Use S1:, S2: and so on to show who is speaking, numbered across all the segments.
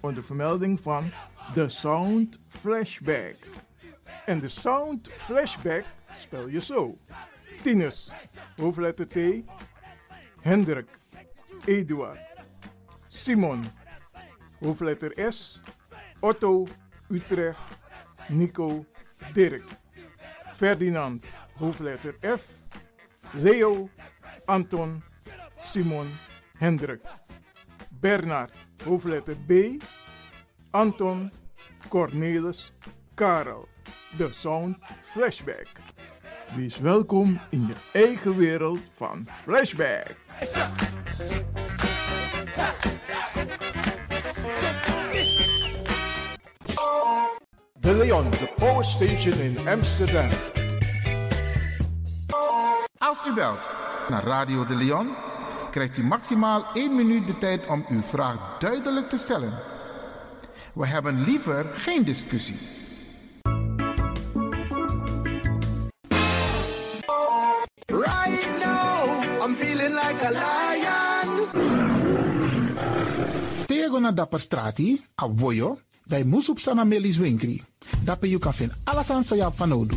S1: Onder vermelding van The Sound Flashback. En de Sound Flashback spel je zo. Tinus, hoofdletter T. Hendrik, Eduard. Simon, hoofdletter S. Otto, Utrecht, Nico, Dirk. Ferdinand, hoofdletter F. Leo, Anton, Simon, Hendrik. Bernard, hoofdletter B. Anton, Cornelis, Karel. De Sound Flashback. Wees welkom in je eigen wereld van Flashback. De Leon, de Power Station in Amsterdam.
S2: Als u belt naar Radio de Leon, krijgt u maximaal 1 minuut de tijd om uw vraag duidelijk te stellen. We hebben liever geen discussie.
S3: Right now, I'm feeling like a lion.
S2: Tego na dapper strati, a voyo, bij Moesop Sana Melis Winkri. Dapper you kan vinden alles aan Sayap van Odu.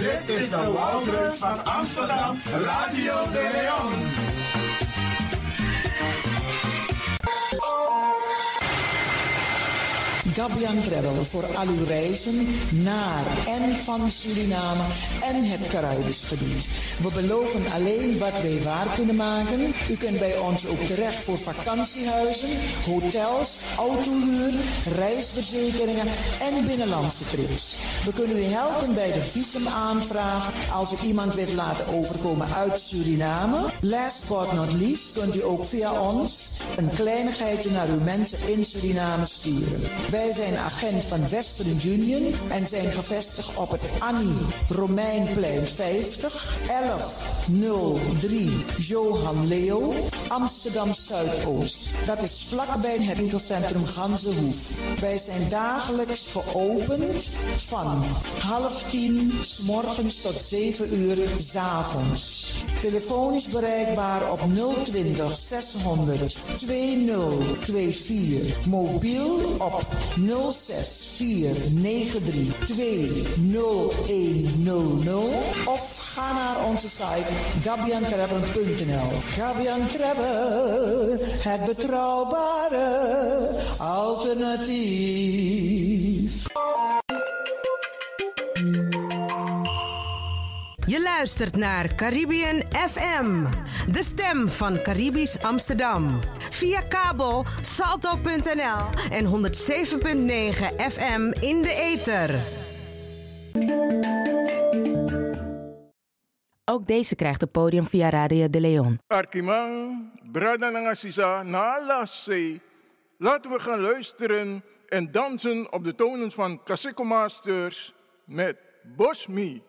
S3: Dit is de Wouders van Amsterdam, Radio de Leon.
S4: Gabian Travel voor al uw reizen naar en van Suriname en het Caribisch gebied. We beloven alleen wat wij waar kunnen maken. U kunt bij ons ook terecht voor vakantiehuizen, hotels, autohuur, reisverzekeringen en binnenlandse trips. We kunnen u helpen bij de visumaanvraag als u iemand wilt laten overkomen uit Suriname. Last but not least kunt u ook via ons een kleinigheidje naar uw mensen in Suriname sturen. Wij zijn agent van Western Union en zijn gevestigd op het Annie Romeinplein 50 1103 Johan Leo Amsterdam Zuidoost. Dat is vlakbij het winkelcentrum Ganzenhoef. Wij zijn dagelijks geopend van half tien s morgens tot 7 uur s avonds. Telefonisch bereikbaar op 020 600 2024. Mobiel op 06493200100 of ga naar onze site gabiantravel.nl. Gabian Travel, het betrouwbare alternatief.
S5: Je luistert naar Caribbean FM, de stem van Caribisch Amsterdam. Via kabel salto.nl en 107.9 FM in de ether.
S6: Ook deze krijgt het podium via Radio de Leon.
S7: Arkimang, Brada Nangasisa, Nalase. Laten we gaan luisteren en dansen op de tonen van Kasiko Masters met Bosmi.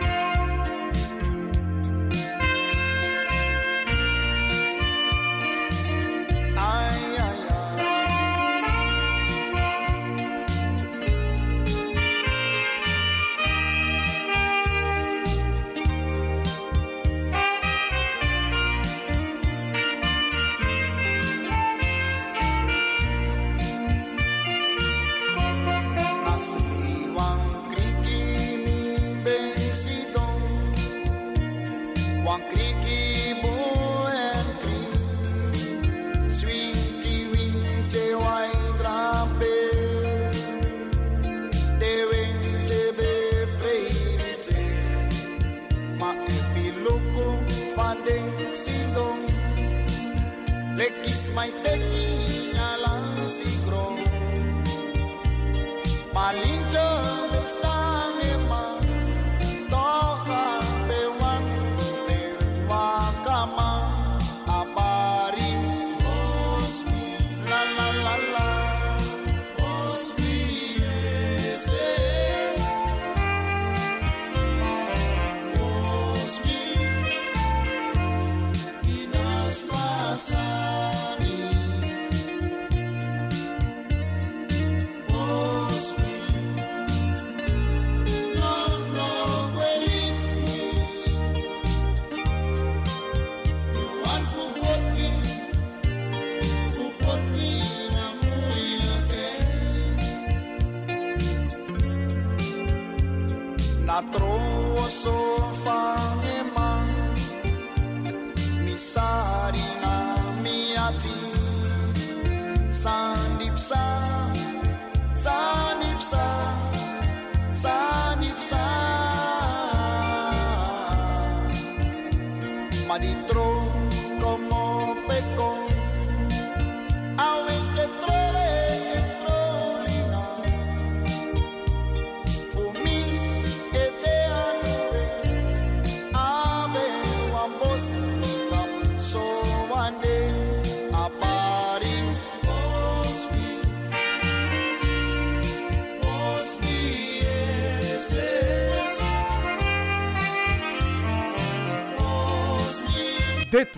S7: Dit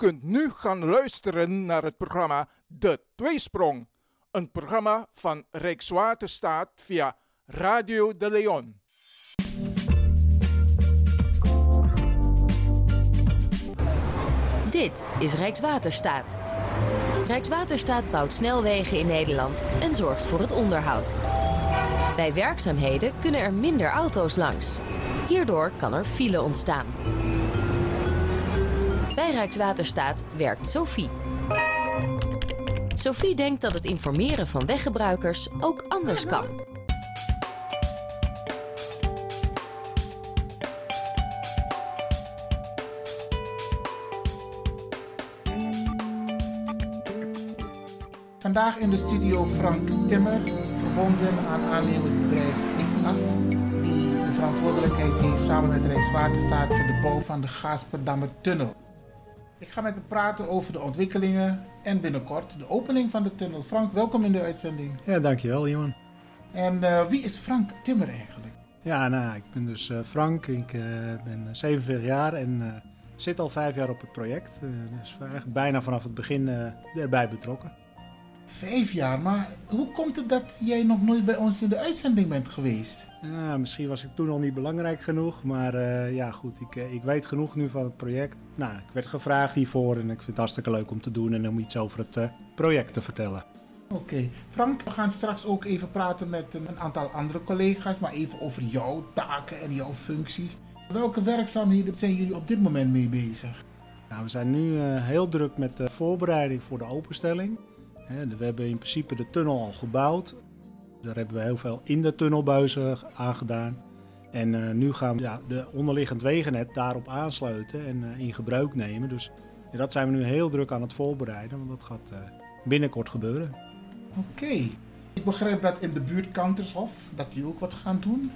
S7: Kunt nu gaan luisteren naar het programma De Tweesprong. Een programma van Rijkswaterstaat via Radio de Leon.
S6: Dit is Rijkswaterstaat. Rijkswaterstaat bouwt snelwegen in Nederland en zorgt voor het onderhoud. Bij werkzaamheden kunnen er minder auto's langs. Hierdoor kan er file ontstaan. Bij Rijkswaterstaat werkt Sophie. Sophie denkt dat het informeren van weggebruikers ook anders kan.
S2: Vandaag in de studio Frank Timmer, verbonden aan aannemersbedrijf XAS, die de verantwoordelijkheid heeft samen met Rijkswaterstaat voor de bouw van de Gasperdammer Tunnel. Ik ga met hem praten over de ontwikkelingen en binnenkort de opening van de tunnel. Frank, welkom in de uitzending.
S8: Ja, dankjewel, Johan.
S2: En uh, wie is Frank Timmer eigenlijk?
S8: Ja, nou, ik ben dus uh, Frank. Ik uh, ben 47 jaar en zit al vijf jaar op het project. dus eigenlijk bijna vanaf het begin erbij betrokken.
S2: Vijf jaar, maar hoe komt het dat jij nog nooit bij ons in de uitzending bent geweest?
S8: Ja, misschien was ik toen al niet belangrijk genoeg, maar uh, ja goed, ik, ik weet genoeg nu van het project. Nou, ik werd gevraagd hiervoor en ik vind het hartstikke leuk om te doen en om iets over het uh, project te vertellen.
S2: Oké, okay. Frank, we gaan straks ook even praten met een aantal andere collega's, maar even over jouw taken en jouw functie. Welke werkzaamheden zijn jullie op dit moment mee bezig?
S8: Nou, we zijn nu uh, heel druk met de voorbereiding voor de openstelling. We hebben in principe de tunnel al gebouwd. Daar hebben we heel veel in de tunnelbuizen aangedaan. En uh, nu gaan we ja, de onderliggend wegennet daarop aansluiten en uh, in gebruik nemen. Dus ja, dat zijn we nu heel druk aan het voorbereiden, want dat gaat uh, binnenkort gebeuren.
S2: Oké. Okay. Ik begrijp dat in de buurt Kantershof, dat jullie ook wat gaan doen.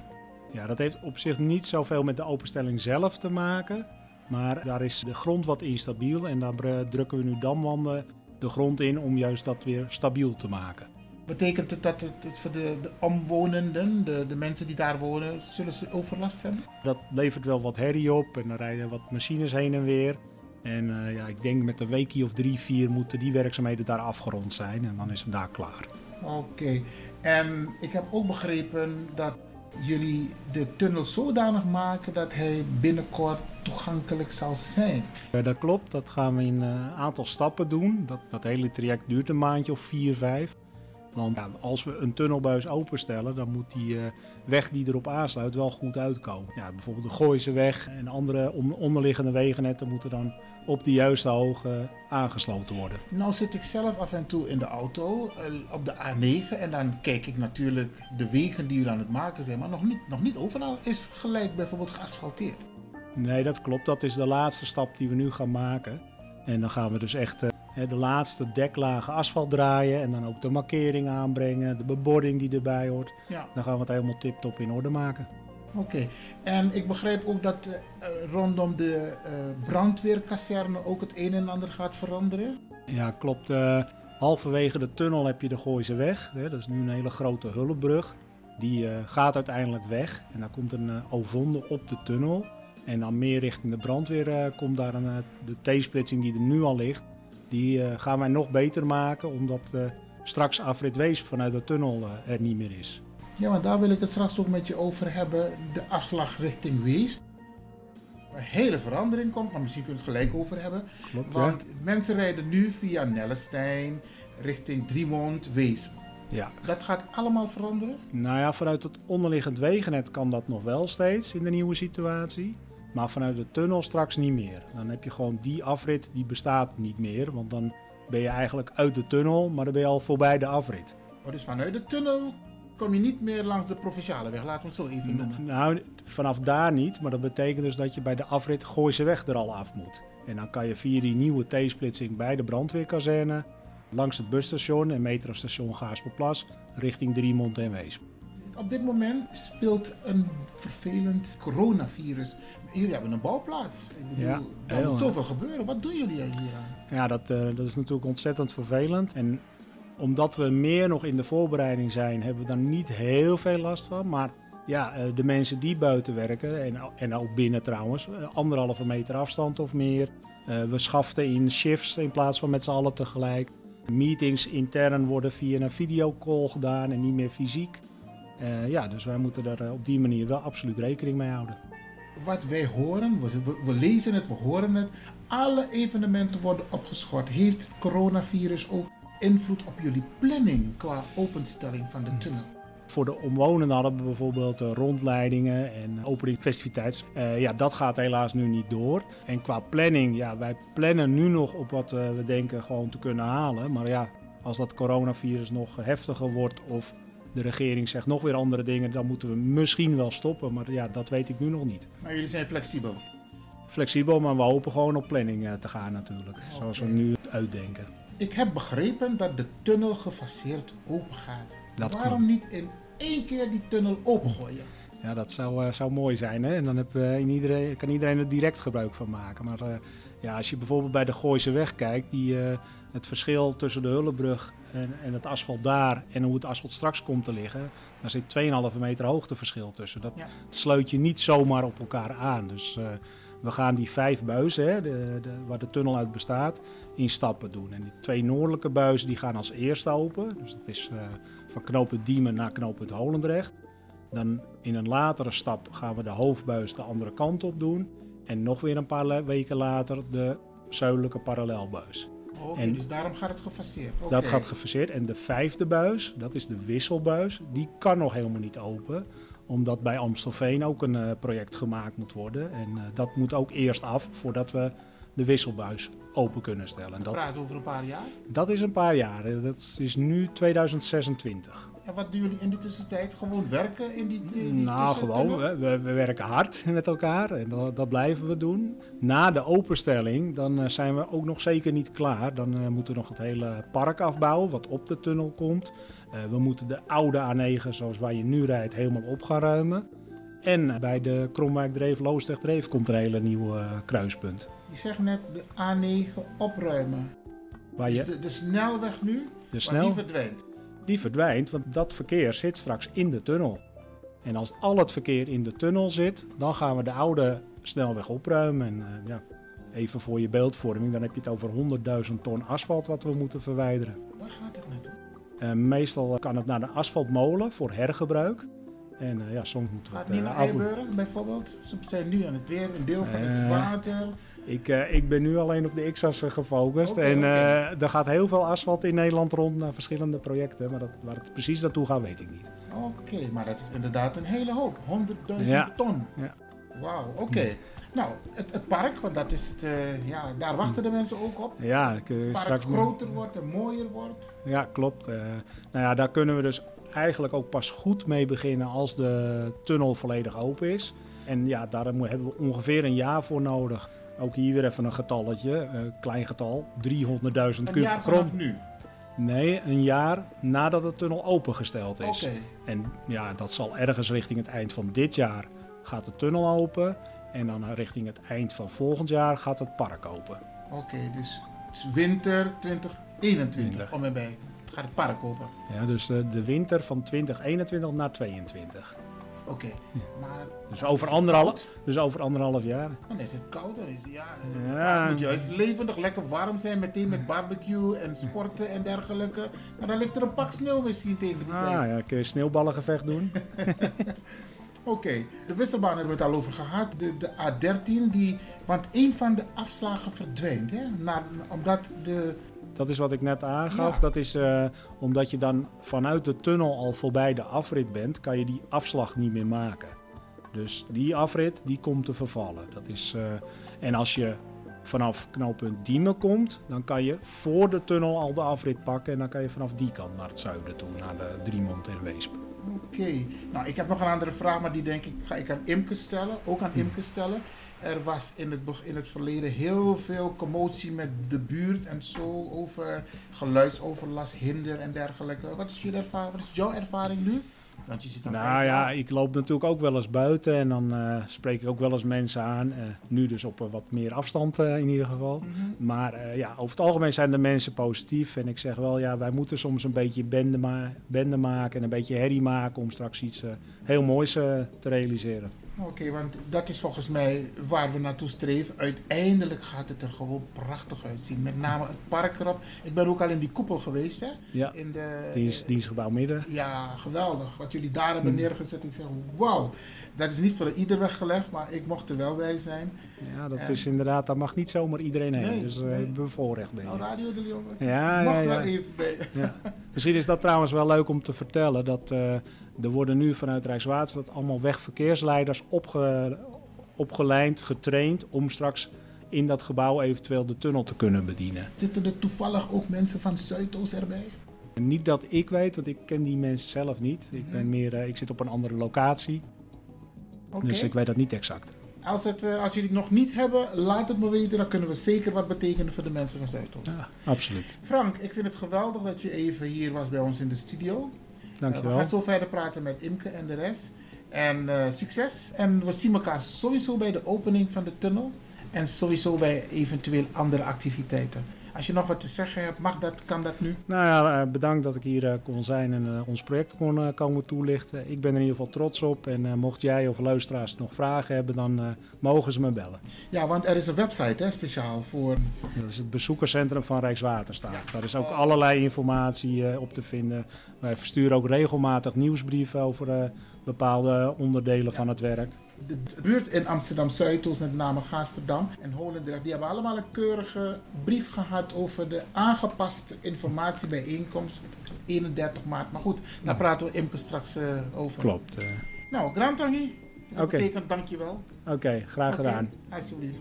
S8: Ja, dat heeft op zich niet zoveel met de openstelling zelf te maken. Maar daar is de grond wat instabiel en daar drukken we nu damwanden de grond in om juist dat weer stabiel te maken.
S2: Betekent het dat het, voor de, de, omwonenden, de, de mensen die daar wonen, zullen ze overlast hebben?
S8: Dat levert wel wat herrie op en er rijden wat machines heen en weer. En uh, ja, ik denk met een weekje of drie, vier moeten die werkzaamheden daar afgerond zijn en dan is het daar klaar.
S2: Oké, okay. en ik heb ook begrepen dat jullie de tunnel zodanig maken dat hij binnenkort toegankelijk zal zijn.
S8: Ja, dat klopt, dat gaan we in een aantal stappen doen. Dat, dat hele traject duurt een maandje of vier, vijf. Want als we een tunnelbuis openstellen, dan moet die uh, weg die erop aansluit wel goed uitkomen. Ja, bijvoorbeeld de Gooise weg en andere onderliggende wegennetten moeten dan op de juiste hoogte aangesloten worden.
S2: Nou zit ik zelf af en toe in de auto uh, op de A9 en dan kijk ik natuurlijk de wegen die jullie aan het maken zijn. Maar nog niet, nog niet overal is gelijk bijvoorbeeld geasfalteerd.
S8: Nee, dat klopt. Dat is de laatste stap die we nu gaan maken. En dan gaan we dus echt uh, de laatste deklagen asfalt draaien en dan ook de markering aanbrengen, de bebording die erbij hoort. Ja. Dan gaan we het helemaal tip-top in orde maken.
S2: Oké, en ik begrijp ook dat uh, rondom de uh, brandweerkazerne ook het een en ander gaat veranderen?
S8: Ja, klopt. Uh, halverwege de tunnel heb je de Gooise weg. Hè, dat is nu een hele grote hulpbrug. Die gaat uiteindelijk weg en daar komt een ovonde op de tunnel. En dan meer richting de brandweer komt daar de T-splitsing die er nu al ligt. Die gaan wij nog beter maken, omdat straks Afrit Weesp vanuit de tunnel er niet meer is.
S2: Ja, want daar wil ik het straks ook met je over hebben. De afslag richting Wees. Een hele verandering komt, maar misschien kunnen we het gelijk over hebben. Klopt, want ja. mensen rijden nu via Nellestein richting Driemond, Wees. Ja. Dat gaat allemaal veranderen?
S8: Nou ja, vanuit het onderliggend wegennet kan dat nog wel steeds in de nieuwe situatie. Maar vanuit de tunnel straks niet meer. Dan heb je gewoon die afrit, die bestaat niet meer. Want dan ben je eigenlijk uit de tunnel, maar dan ben je al voorbij de afrit.
S2: Oh, dus vanuit de tunnel kom je niet meer langs de provinciale weg, laten we het zo even noemen.
S8: Nou, vanaf daar niet, maar dat betekent dus dat je bij de afrit Gooise weg er al af moet. En dan kan je via die nieuwe T-splitsing bij de brandweerkazerne, langs het busstation en metrostation Gaasperplas, richting Driemond en Weesp.
S2: Op dit moment speelt een vervelend coronavirus. Jullie hebben een bouwplaats. Ik bedoel, ja, er moet zoveel gebeuren. Wat doen jullie hier aan?
S8: Ja, dat, uh, dat is natuurlijk ontzettend vervelend. En omdat we meer nog in de voorbereiding zijn, hebben we daar niet heel veel last van. Maar ja, de mensen die buiten werken, en, en ook binnen trouwens, anderhalve meter afstand of meer. We schaften in shifts in plaats van met z'n allen tegelijk. Meetings intern worden via een videocall gedaan en niet meer fysiek. Ja, dus wij moeten daar op die manier wel absoluut rekening mee houden.
S2: Wat wij horen, we, we, lezen het, we horen het. Alle evenementen worden opgeschort. Heeft coronavirus ook invloed op jullie planning qua openstelling van de tunnel?
S8: voor de omwonenden hadden we bijvoorbeeld uh, rondleidingen en opening festiviteits. Uh, ja, dat gaat helaas nu niet door. En qua planning, ja, wij plannen nu nog op wat we denken gewoon te kunnen halen. Maar ja, als dat coronavirus nog heftiger wordt of de regering zegt nog weer andere dingen, dan moeten we misschien wel stoppen. Maar ja, dat weet ik nu nog niet.
S2: Maar jullie zijn flexibel?
S8: Flexibel, maar we hopen gewoon op planning te gaan natuurlijk. Zoals we nu uitdenken.
S2: Ik heb begrepen dat de tunnel gefaseerd open gaat. Dat Waarom niet in één keer die tunnel opengooien?
S8: Ja, dat zou, uh, zou mooi zijn. Hè? En dan heb, uh, iedereen, kan iedereen er direct gebruik van maken. Maar uh, ja, als je bijvoorbeeld bij de Gooise weg kijkt, die, het verschil tussen de Hullenbrug en, en, het asfalt daar en hoe het asfalt straks komt te liggen, daar zit 2,5 meter hoogteverschil tussen. Dat ja. sleut je niet zomaar op elkaar aan. Dus we gaan die vijf buizen, hè, de, de, waar de tunnel uit bestaat, in stappen doen. En die twee noordelijke buizen die gaan als eerste open. Dus dat is uh, van knooppunt Diemen naar knooppunt Holendrecht. Dan in een latere stap gaan we de hoofdbuis de andere kant op doen. En nog weer een paar weken later de zuidelijke parallelbuis.
S2: En dus daarom gaat het gefaseerd? Okay.
S8: Dat gaat gefaseerd. En de vijfde buis, dat is de wisselbuis, die kan nog helemaal niet open omdat bij Amstelveen ook een uh, project gemaakt moet worden. En uh, dat moet ook eerst af voordat we de wisselbuis open kunnen stellen.
S2: dat praat over een paar jaar?
S8: Dat is een paar jaar. Dat is nu 2026.
S2: En wat doen jullie in de tussentijd? Gewoon werken in die, in die
S8: Nou, gewoon. We, we, werken hard met elkaar en dat, dat, blijven we doen. Na de openstelling, dan uh, zijn we ook nog zeker niet klaar. Dan uh, moeten we nog het hele park afbouwen, wat op de tunnel komt. Uh, we moeten de oude A9, zoals waar je nu rijdt, helemaal op gaan ruimen. En bij de Kromwijk-Dreef, Loosdrecht-Dreef komt er een hele nieuwe kruispunt.
S2: Je zegt net de A9 opruimen. Waar je, dus de, de snelweg nu, de snel... die verdwijnt?
S8: Die verdwijnt, want dat verkeer zit straks in de tunnel. En als al het verkeer in de tunnel zit, dan gaan we de oude snelweg opruimen. En uh, ja, even voor je beeldvorming, dan heb je het over 100.000 ton asfalt wat we moeten verwijderen.
S2: Waar gaat het naartoe?
S8: Uh, meestal kan het naar de asfaltmolen voor hergebruik. En uh, ja, soms moeten we
S2: het... Gaat het niet naar Eiburg bijvoorbeeld? Ze zijn nu aan het weer, een deel van het water...
S8: Ik, uh, ik ben nu alleen op de X-as gefocust. Okay, en uh, er gaat heel veel asfalt in Nederland rond naar verschillende projecten. Maar dat, waar het precies naartoe gaat, weet ik niet.
S2: Oké, okay, maar dat is inderdaad een hele hoop. 100.000 ja. ton. Ja. Wauw, oké. Okay. Nou, het, het, park, want dat is het, uh, ja, daar wachten de mensen ook op.
S8: Ja, ik,
S2: het park straks groter wordt en mooier wordt.
S8: Ja, klopt. nou ja, daar kunnen we dus eigenlijk ook pas goed mee beginnen als de tunnel volledig open is. En ja, daar hebben we ongeveer een jaar voor nodig. Ook hier weer even een getalletje, een klein getal, 300.000 kub grond.
S2: nu?
S8: Nee, een jaar nadat de tunnel opengesteld is. Okay. En ja, dat zal ergens richting het eind van dit jaar gaat de tunnel open. En dan richting het eind van volgend jaar gaat het park open.
S2: Oké, dus winter 2021 om en bij gaat het park open.
S8: Ja, dus de, de winter van 2021 naar 2022.
S2: Oké, maar...
S8: Dus over, anderhalf, dus over anderhalf jaar.
S2: Dan is het koud, dan is het, ja... ja. Het moet juist levendig, lekker warm zijn, meteen met barbecue en sporten en dergelijke. Maar dan ligt er een pak sneeuw misschien tegen die
S8: ah, tijd. ja, kun je sneeuwballengevecht doen.
S2: Oké, de wisselbaan hebben we het al over gehad. De, de A13, die, want een van de afslagen verdwijnt, hè? Naar, omdat de
S8: dat is wat ik net aangaf. Dat is uh, omdat je dan vanuit de tunnel al voorbij de afrit bent, kan je die afslag niet meer maken. Dus die afrit die komt te vervallen. Dat is, uh, en als je vanaf knooppunt Diemen komt, dan kan je voor de tunnel al de afrit pakken en dan kan je vanaf die kant naar het zuiden toe, naar de Driemond en Weesp.
S2: Oké, nou ik heb nog een andere vraag, maar die denk ik ga ik aan Imke stellen, ook aan Imke stellen. Er was in het, in het verleden heel veel commotie met de buurt en zo over geluidsoverlast, hinder en dergelijke. Wat is, ervaring, wat is jouw ervaring nu?
S8: Want je zit nou ja, ik loop natuurlijk ook wel eens buiten en dan uh, spreek ik ook wel eens mensen aan. Uh, nu dus op wat meer afstand in ieder geval. Mm -hmm. Maar ja, over het algemeen zijn de mensen positief. En ik zeg wel, ja, wij moeten soms een beetje bende, ma bende maken en een beetje herrie maken om straks iets heel moois te realiseren.
S2: Oké, want dat is volgens mij waar we naartoe streven. Uiteindelijk gaat het er gewoon prachtig uitzien. Met name het park erop. Ik ben ook al in die koepel geweest, hè?
S8: Ja, in de, dienst, dienstgebouw midden.
S2: Ja, geweldig. Wat jullie daar hebben hm. neergezet. Ik zeg, wauw. Dat is niet voor ieder weggelegd, maar ik mocht er wel bij zijn.
S8: Ja, dat is inderdaad, daar mag niet zomaar iedereen heen. dus uh, nee. bevoorrecht ben
S2: je. Nou, Radio de Leon.
S8: Ja, ja,
S2: ja. even bij.
S8: ja. Misschien is dat trouwens wel leuk om te vertellen. Dat uh, Er worden nu vanuit Rijkswaterstaat allemaal wegverkeersleiders opge, opgeleid, getraind om straks in dat gebouw eventueel de tunnel te kunnen bedienen.
S2: Zitten er toevallig ook mensen van Zuidoost erbij?
S8: Niet dat ik weet, want ik ken die mensen zelf niet. Ik, ben meer, uh, ik zit op een andere locatie. Okay. Dus ik weet dat niet exact.
S2: Als, het, uh, als jullie het nog niet hebben, laat het me weten. Dan kunnen we zeker wat betekenen voor de mensen van Zuidoost.
S8: Ja, absoluut.
S2: Frank, ik vind het geweldig dat je even hier was bij ons in de studio.
S8: Dankjewel.
S2: Uh, we gaan zo verder praten met Imke en de rest. En succes. En we zien elkaar sowieso bij de opening van de tunnel. En sowieso bij eventueel andere activiteiten. Als je nog wat te zeggen hebt, mag dat, kan dat nu?
S8: Nou ja, bedankt dat ik hier kon zijn en ons project kon komen toelichten. Ik ben er in ieder geval trots op. En mocht jij of luisteraars nog vragen hebben, dan mogen ze me bellen.
S2: Ja, want er is een website hè, speciaal voor...
S8: Dat is het bezoekerscentrum van Rijkswaterstaat. Ja. Daar is ook allerlei informatie op te vinden. Wij versturen ook regelmatig nieuwsbrieven over bepaalde onderdelen ja. van het werk
S2: de buurt in Amsterdam Zuidoost, met name Gaasperdam en Holendrecht, die hebben allemaal een keurige brief gehad over de aangepaste informatiebijeenkomst 31 maart. Maar goed, daar praten we Imke straks uh, over.
S8: Klopt. Uh.
S2: Nou, Grand Tangi, dat okay. betekent dankjewel.
S8: Oké, okay, graag okay, gedaan.
S2: Alsjeblieft.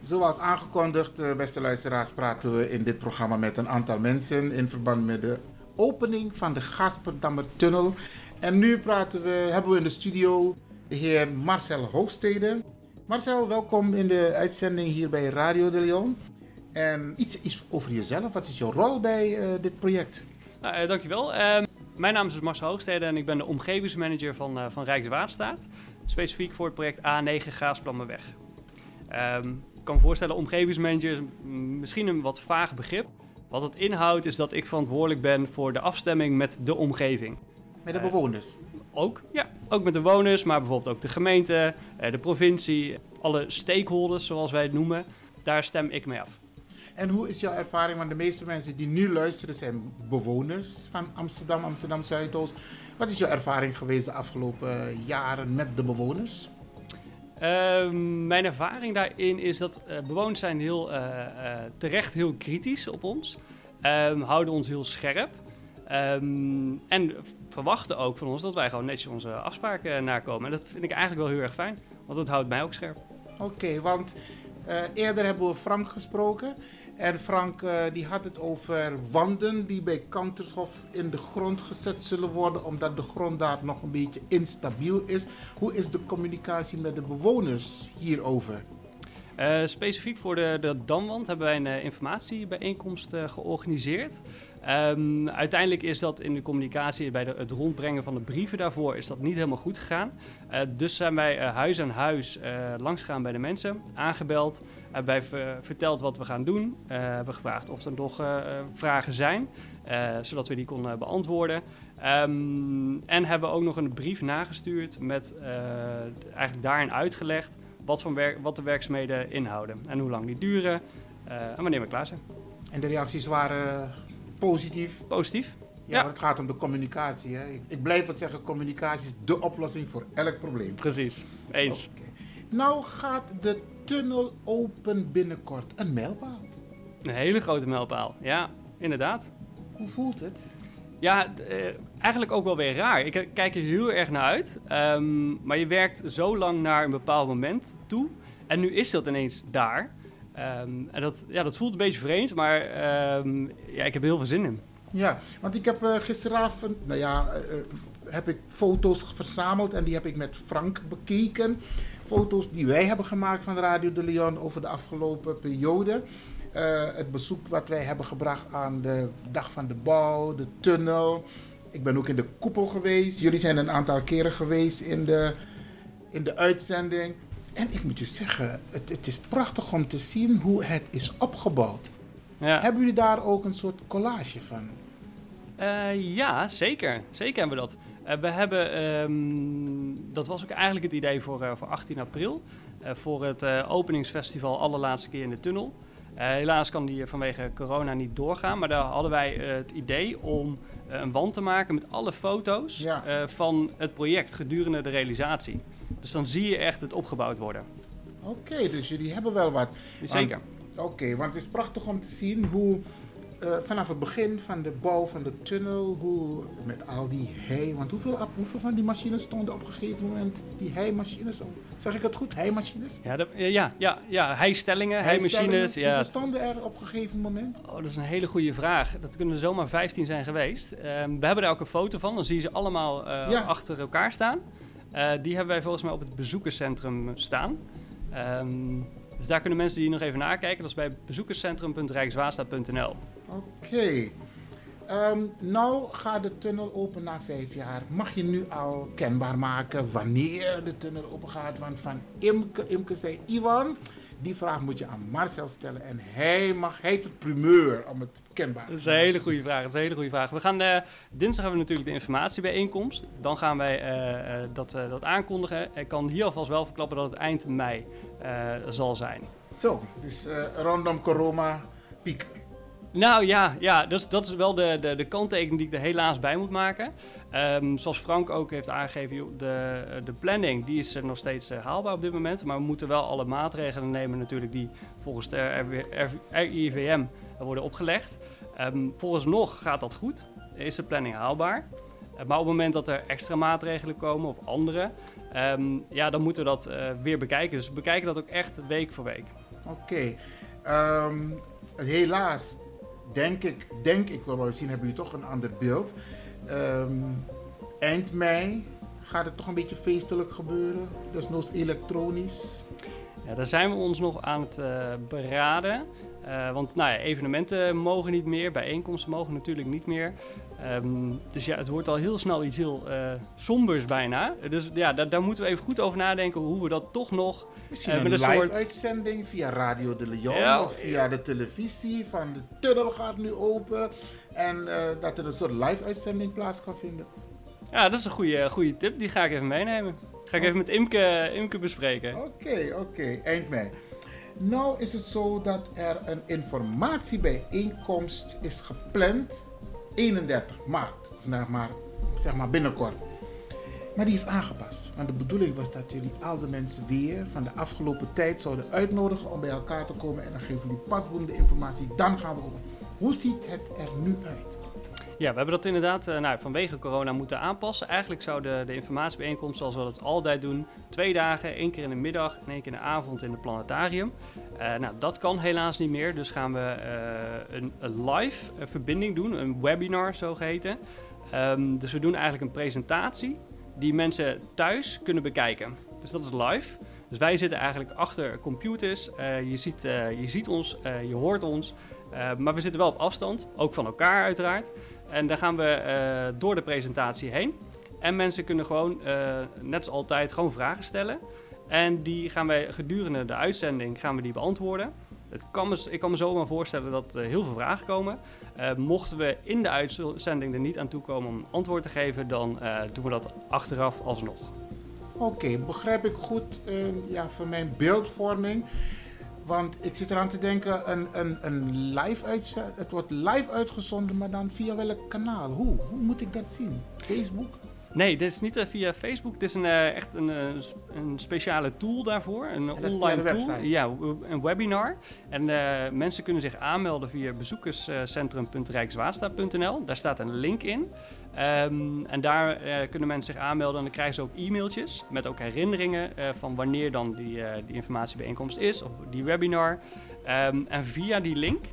S2: Zoals aangekondigd, uh, beste luisteraars, praten we in dit programma met een aantal mensen in verband met de opening van de Gasperdammer Tunnel. En nu praten we, hebben we in de studio de heer Marcel Hoogstede. Marcel, welkom in de uitzending hier bij Radio de Leon. En iets, iets over jezelf, wat is jouw rol bij uh, dit project?
S9: Nou, uh, dankjewel. Uh, mijn naam is dus Marcel Hoogstede en ik ben de omgevingsmanager van, uh, van Rijkswaterstaat. Specifiek voor het project A9 Gaasplammenweg. Um, ik kan me voorstellen, omgevingsmanager is misschien een wat vaag begrip. Wat het inhoudt is dat ik verantwoordelijk ben voor de afstemming met de omgeving.
S2: Met de bewoners?
S9: Ook, ja. Ook met de bewoners, maar bijvoorbeeld ook de gemeente, eh, de provincie, alle stakeholders zoals wij het noemen. Daar stem ik mee af.
S2: En hoe is jouw ervaring? Want de meeste mensen die nu luisteren zijn bewoners van Amsterdam, Amsterdam Zuidoost. Wat is jouw ervaring geweest de afgelopen jaren met de bewoners?
S9: Uh, mijn ervaring daarin is dat uh, bewoners zijn heel, uh, terecht heel kritisch op ons. Um, houden ons heel scherp. Um, en verwachten ook van ons dat wij gewoon netjes onze afspraken nakomen. En dat vind ik eigenlijk wel heel erg fijn, want dat houdt mij ook scherp.
S2: Oké, okay, want uh, eerder hebben we Frank gesproken. En Frank uh, die had het over wanden die bij Kantershof in de grond gezet zullen worden, omdat de grond daar nog een beetje instabiel is. Hoe is de communicatie met de bewoners hierover?
S9: Uh, specifiek voor de, de Damwand hebben wij een informatiebijeenkomst georganiseerd. Um, uiteindelijk is dat in de communicatie, bij het rondbrengen van de brieven daarvoor, is dat niet helemaal goed gegaan. Uh, dus zijn wij uh, huis aan huis uh, langsgegaan bij de mensen, aangebeld, hebben verteld wat we gaan doen, hebben gevraagd of er nog vragen zijn, zodat we die konden beantwoorden. Um, en hebben ook nog een brief nagestuurd met eigenlijk daarin uitgelegd wat, wat de werkzaamheden inhouden en hoe lang die duren en wanneer we klaar zijn.
S2: En de reacties waren positief.
S9: Positief.
S2: Ja, ja. het gaat om de communicatie. Hè. Ik, ik, blijf het zeggen, communicatie is de oplossing voor elk probleem.
S9: Precies, eens.
S2: Okay. Nou gaat de tunnel open binnenkort. Een mijlpaal.
S9: Een hele grote mijlpaal, ja, inderdaad.
S2: Hoe voelt het?
S9: Ja, uh, eigenlijk ook wel weer raar. Ik kijk er heel erg naar uit. Um, maar je werkt zo lang naar een bepaald moment toe. En nu is dat ineens daar. Um, en dat, ja, dat voelt een beetje vreemd, maar um, ja, ik heb heel veel zin in.
S2: Ja, want ik heb uh, gisteravond, nou ja, uh, heb ik foto's verzameld en die heb ik met Frank bekeken. Foto's die wij hebben gemaakt van Radio de Leon over de afgelopen periode. Het bezoek wat wij hebben gebracht aan de dag van de bouw, de tunnel. Ik ben ook in de koepel geweest. Jullie zijn een aantal keren geweest in de, in de uitzending. En ik moet je zeggen, het, het is prachtig om te zien hoe het is opgebouwd. Ja. Hebben jullie daar ook een soort collage van?
S9: Uh, ja, zeker. Zeker hebben we dat. Uh, we hebben, um, dat was ook eigenlijk het idee voor, uh, voor 18 april. voor het openingsfestival allerlaatste keer in de tunnel. helaas kan die vanwege corona niet doorgaan. Maar daar hadden wij het idee om een wand te maken met alle foto's ja. van het project gedurende de realisatie. Dus dan zie je echt het opgebouwd worden.
S2: Oké, okay, dus jullie hebben wel wat.
S9: Zeker.
S2: Oké, okay, want het is prachtig om te zien hoe eh, vanaf het begin van de bouw van de tunnel, hoe met al die hei, want hoeveel, hoeveel van die machines stonden op een gegeven moment, die heimachines? Zeg ik het goed, heimachines?
S9: Ja, ja, ja, ja, heistellingen, heimachines. Ja.
S2: Hoeveel stonden er op een gegeven moment?
S9: Oh, dat is een hele goede vraag. Dat kunnen er zomaar 15 zijn geweest. Ehm, we hebben er ook een foto van, dan zie je ze allemaal uh, ja. achter elkaar staan. Uh, die hebben wij volgens mij op het bezoekerscentrum staan. Um, dus daar kunnen mensen die nog even nakijken. Dat is bij bezoekerscentrum.rijkswaterstaat.nl.
S2: Oké. Okay. Um, nou gaat de tunnel open na vijf jaar. Mag je nu al kenbaar maken wanneer de tunnel open gaat? Want van Imke, Imke zei Iwan, die vraag moet je aan Marcel stellen. En hij, mag, hij heeft het primeur om het kenbaar te
S9: maken. Dat is een hele goede vraag. Dat is een hele goede vraag. We gaan, uh, dinsdag hebben we natuurlijk de informatiebijeenkomst. Dan gaan wij uh, uh, dat, dat aankondigen. Ik kan hier alvast wel verklappen dat het eind mei zal zijn.
S2: Zo, dus rondom corona piek.
S9: Nou ja, ja dus dat is wel de, de, de kanttekening die ik er helaas bij moet maken. Um, zoals Frank ook heeft aangegeven, de, de planning die is nog steeds uh, haalbaar op dit moment. Maar we moeten wel alle maatregelen nemen natuurlijk die volgens de RIVM worden opgelegd. Um, volgens nog gaat dat goed, is de planning haalbaar. Uh, maar op het moment dat er extra maatregelen komen of andere, um, ja, dan moeten we dat weer bekijken. Dus we bekijken dat ook echt week voor week.
S2: Oké. Helaas denk ik, denk ik wel, zien hebben jullie toch een ander beeld. Um, eind mei gaat het toch een beetje feestelijk gebeuren, desnoods elektronisch.
S9: Ja, daar zijn we ons nog aan het uh, beraden. Uh, want nou ja, evenementen mogen niet meer, bijeenkomsten mogen natuurlijk niet meer. Um, dus ja, het wordt al heel snel iets heel uh, sombers bijna. Dus ja, daar, daar, moeten we even goed over nadenken hoe we dat toch nog...
S2: Misschien uh, een, een live uitzending via Radio de Leon ja, of via de televisie van de tunnel gaat nu open. En uh, dat er een soort live uitzending plaats kan vinden.
S9: Ja, dat is een goede, goede tip. Die ga ik even meenemen. Ga ik oh. even met Imke, Imke bespreken.
S2: Oké, okay, oké. Okay. Eind mei. Nou is het zo dat er een informatiebijeenkomst is gepland 31 maart, vandaag maar, zeg maar binnenkort. Maar die is aangepast. Want de bedoeling was dat jullie al de mensen weer van de afgelopen tijd zouden uitnodigen om bij elkaar te komen. En dan geven jullie pasboende informatie. Dan gaan we over. Hoe ziet het er nu uit?
S9: Ja, we hebben dat inderdaad uh, nou, vanwege corona moeten aanpassen. Eigenlijk zou de, de informatiebijeenkomst, zoals we dat altijd doen, twee dagen, één keer in de middag en één keer in de avond in het planetarium. Uh, nou, dat kan helaas niet meer, dus gaan we uh, een, live verbinding doen, een webinar zo geheten. Um, dus we doen eigenlijk een presentatie die mensen thuis kunnen bekijken. Dus dat is live. Dus wij zitten eigenlijk achter computers. je, ziet, je ziet ons, je hoort ons. maar we zitten wel op afstand, ook van elkaar uiteraard. En daar gaan we uh, door de presentatie heen. En mensen kunnen gewoon, uh, net als altijd, gewoon vragen stellen. En die gaan wij gedurende de uitzending gaan we die beantwoorden. Het kan me, ik kan me zomaar voorstellen dat er heel veel vragen komen. Mochten we in de uitzending er niet aan toe komen om antwoord te geven, dan doen we dat achteraf alsnog.
S2: Oké, begrijp ik goed ja, voor mijn beeldvorming. Want ik zit eraan te denken, een, een, een live uitzending. Het wordt live uitgezonden, maar dan via welk kanaal? Hoe? Hoe moet ik dat zien? Facebook?
S9: Nee, dit is niet uh, via Facebook. Dit is een, uh, echt een, uh, een speciale tool daarvoor. Een online tool. Website. Ja, een webinar. En mensen kunnen zich aanmelden via bezoekerscentrum.rijkswaterstaat.nl. Daar staat een link in. Um, en daar uh, kunnen mensen zich aanmelden en dan krijgen ze ook e-mailtjes met ook herinneringen uh, van wanneer dan die, uh, die informatiebijeenkomst is of die webinar. Um, en via die link,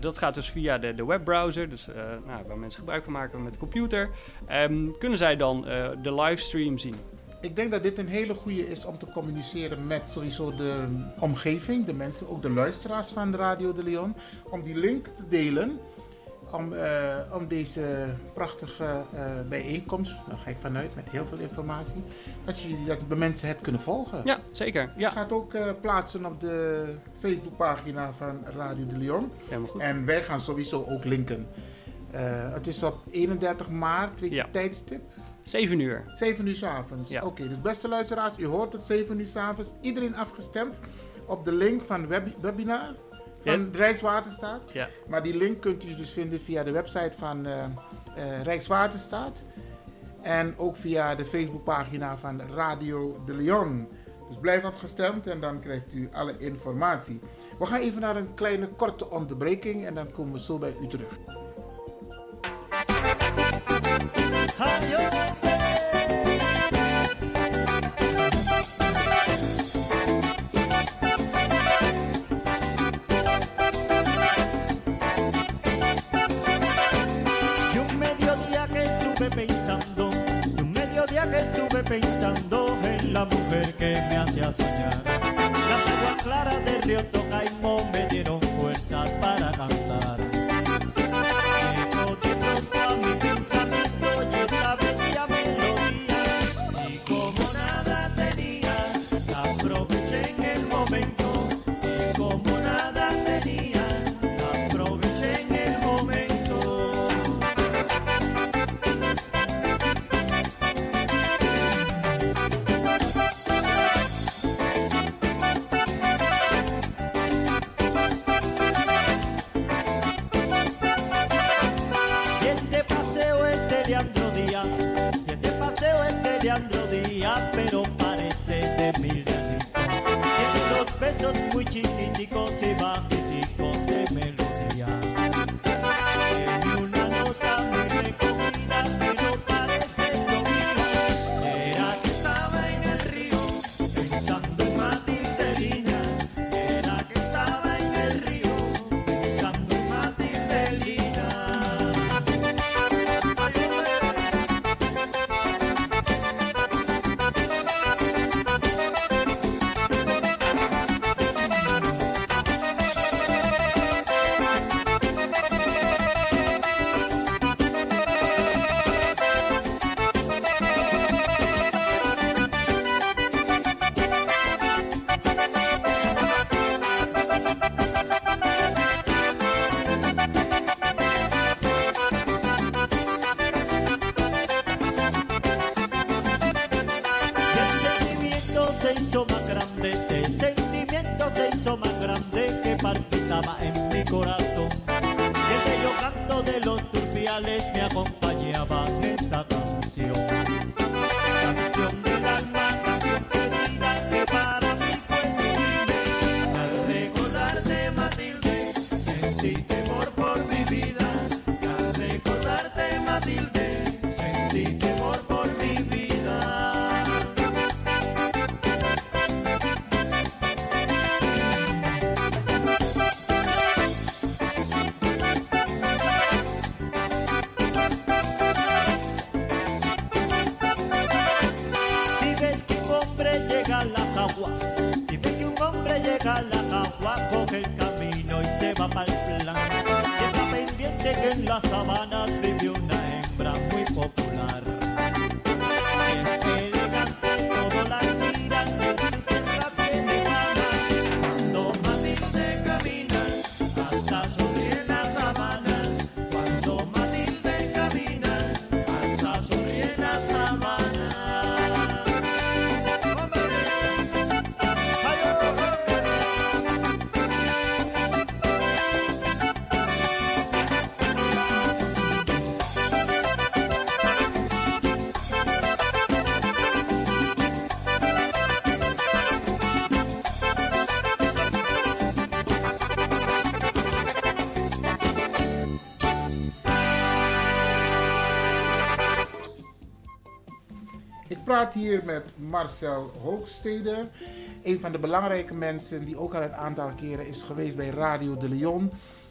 S9: dat gaat dus via de, de webbrowser, dus nou, waar mensen gebruik van maken met de computer, um, kunnen zij dan de livestream zien.
S2: Ik denk dat dit een hele goede is om te communiceren met sowieso de omgeving, de mensen, ook de luisteraars van de Radio de Leon, om die link te delen om, uh, om deze prachtige uh, bijeenkomst, daar ga ik vanuit met heel veel informatie, dat, je, dat de mensen het kunnen volgen.
S9: Ja, zeker. Ja.
S2: Het gaat ook uh, plaatsen op de Facebookpagina van Radio de Leon.
S9: Helemaal goed.
S2: En wij gaan sowieso ook linken. het is op 31 maart, weet je ja. tijdstip?
S9: 7 uur.
S2: 7 uur s avonds. Ja. Oké, okay, dus beste luisteraars, u hoort het 7 uur s avonds. Iedereen afgestemd op de link van web webinar van. Rijkswaterstaat.
S9: Ja.
S2: Maar die link kunt u dus vinden via de website van uh, uh, Rijkswaterstaat. En ook via de Facebookpagina van Radio de Leon. Dus blijf afgestemd en dan krijgt u alle informatie. We gaan even naar een kleine korte onderbreking en dan komen we zo bij u terug.
S10: Que me hacía soñar. Las aguas claras del río Tocaimo me dieron en las
S2: praat hier met Marcel Hoogsteder, een van de belangrijke mensen die ook al een aantal keren is geweest bij Radio de Leon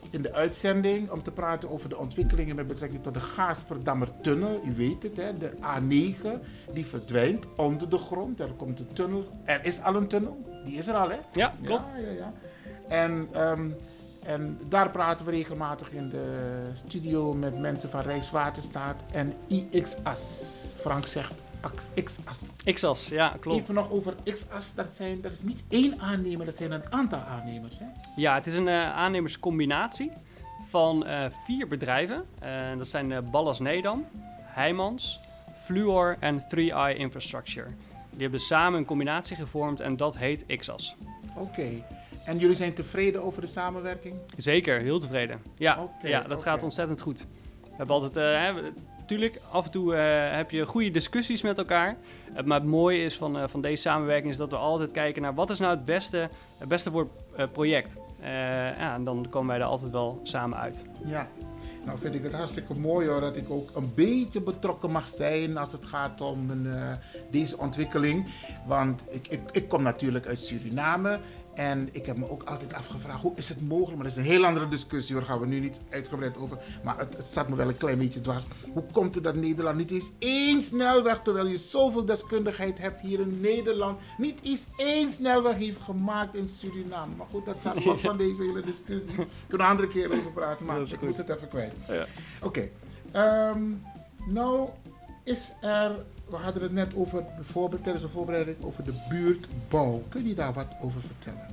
S2: in de uitzending om te praten over de ontwikkelingen met betrekking tot de Gaasperdammer tunnel. U weet het, hè, de A9 die verdwijnt onder de grond. Er komt een tunnel. Er is al een tunnel. Die is er al, hè?
S9: Ja, klopt.
S2: Ja, ja, ja. En, ehm, en daar praten we regelmatig in de studio met mensen van Rijkswaterstaat en IXAS. Frank zegt XAS.
S9: XAS, ja, klopt.
S2: Even nog over XAS. Dat, zijn, dat is niet één aannemer, dat zijn een aantal aannemers. Hè?
S9: Ja, het is een eh, aannemerscombinatie van eh, vier bedrijven. Eh, dat zijn Ballas Nedam, Heijmans, Fluor en 3i Infrastructure. Die hebben samen een combinatie gevormd en dat heet XAS.
S2: Oké. En jullie zijn tevreden over de samenwerking?
S9: Zeker, heel tevreden. Ja, ja dat gaat ontzettend goed. We hebben altijd, tuurlijk, af en toe heb je goede discussies met elkaar. maar het mooie is van, van deze samenwerking is dat we altijd kijken naar wat is nou het beste, het beste voor het project. ja, en dan komen wij er altijd wel samen uit.
S2: Ja, nou vind ik het hartstikke mooi hoor, dat ik ook een beetje betrokken mag zijn als het gaat om een, deze ontwikkeling. Want ik, ik, ik kom natuurlijk uit Suriname en ik heb me ook altijd afgevraagd, hoe is het mogelijk? Maar dat is een heel andere discussie, daar gaan we nu niet uitgebreid over. Maar het, het staat me wel een klein beetje dwars. Hoe komt het dat Nederland niet eens één snelweg, terwijl je zoveel deskundigheid hebt hier in Nederland, niet eens één snelweg heeft gemaakt in Suriname? Maar goed, dat staat los van deze hele discussie. Kunnen we een andere keer over praten, maar ik moest het even kwijt. Ja. Oké, okay. Ehm, nou is er we hadden het net over de tijdens de voorbereiding over de buurtbouw. Kun je daar wat over vertellen?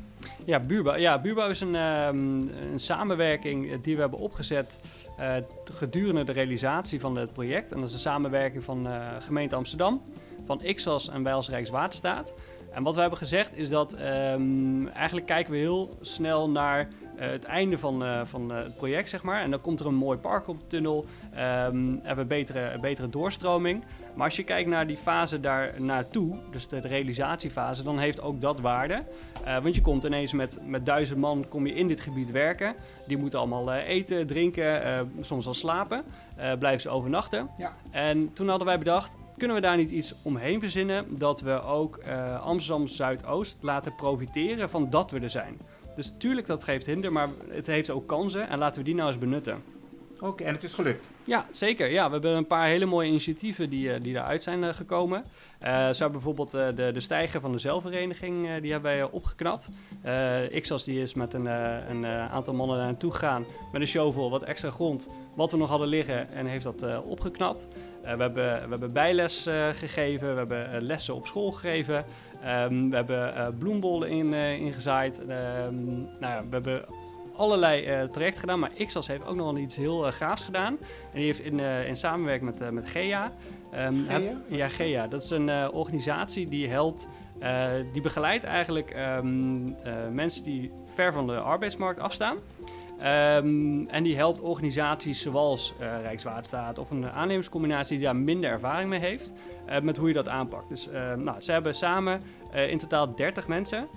S9: Ja, buurtbouw, ja, buurtbouw is een, um, een samenwerking die we hebben opgezet uh, gedurende de realisatie van het project. En dat is een samenwerking van uh, gemeente Amsterdam, van Ixos en wij als Rijkswaterstaat. En wat we hebben gezegd is dat um, eigenlijk kijken we heel snel naar uh, het einde van, van het project, zeg maar. En dan komt er een mooi park op de tunnel. Um, hebben betere, betere doorstroming. Maar als je kijkt naar die fase daar naartoe, dus de, realisatiefase, dan heeft ook dat waarde. Uh, want je komt ineens met, met duizend man kom je in dit gebied werken. Die moeten allemaal uh, eten, drinken, uh, soms wel slapen. blijven ze overnachten. Ja. En toen hadden wij bedacht, kunnen we daar niet iets omheen verzinnen dat we ook Amsterdam Zuidoost laten profiteren van dat we er zijn. Dus tuurlijk dat geeft hinder, maar het heeft ook kansen en laten we die nou eens benutten.
S2: Oké, en het is gelukt?
S9: Ja, zeker. Ja, we hebben een paar hele mooie initiatieven die, uh, die daaruit zijn uh, gekomen. Uh, zo hebben bijvoorbeeld de, de stijger van de zelfvereniging, die hebben wij opgeknapt. Ixas die is met een, een aantal mannen daar naartoe gegaan met een shovel, wat extra grond, wat we nog hadden liggen en heeft dat opgeknapt. we, hebben, we hebben bijles gegeven, we hebben lessen op school gegeven. Um, we hebben bloembollen in, ingezaaid. Um, nou ja, we hebben allerlei uh, traject gedaan. Maar Ixas heeft ook nog iets heel uh, gaafs gedaan. En die heeft in, uh, in samenwerking met, met GEA.
S2: Um, GEA?
S9: ja, GEA. Dat is een organisatie die helpt... die begeleidt eigenlijk um, mensen die ver van de arbeidsmarkt afstaan. Um, en die helpt organisaties zoals uh, Rijkswaterstaat of een aannemerscombinatie die daar minder ervaring mee heeft, uh, met hoe je dat aanpakt. Dus uh, nou, ze hebben samen in totaal 30 mensen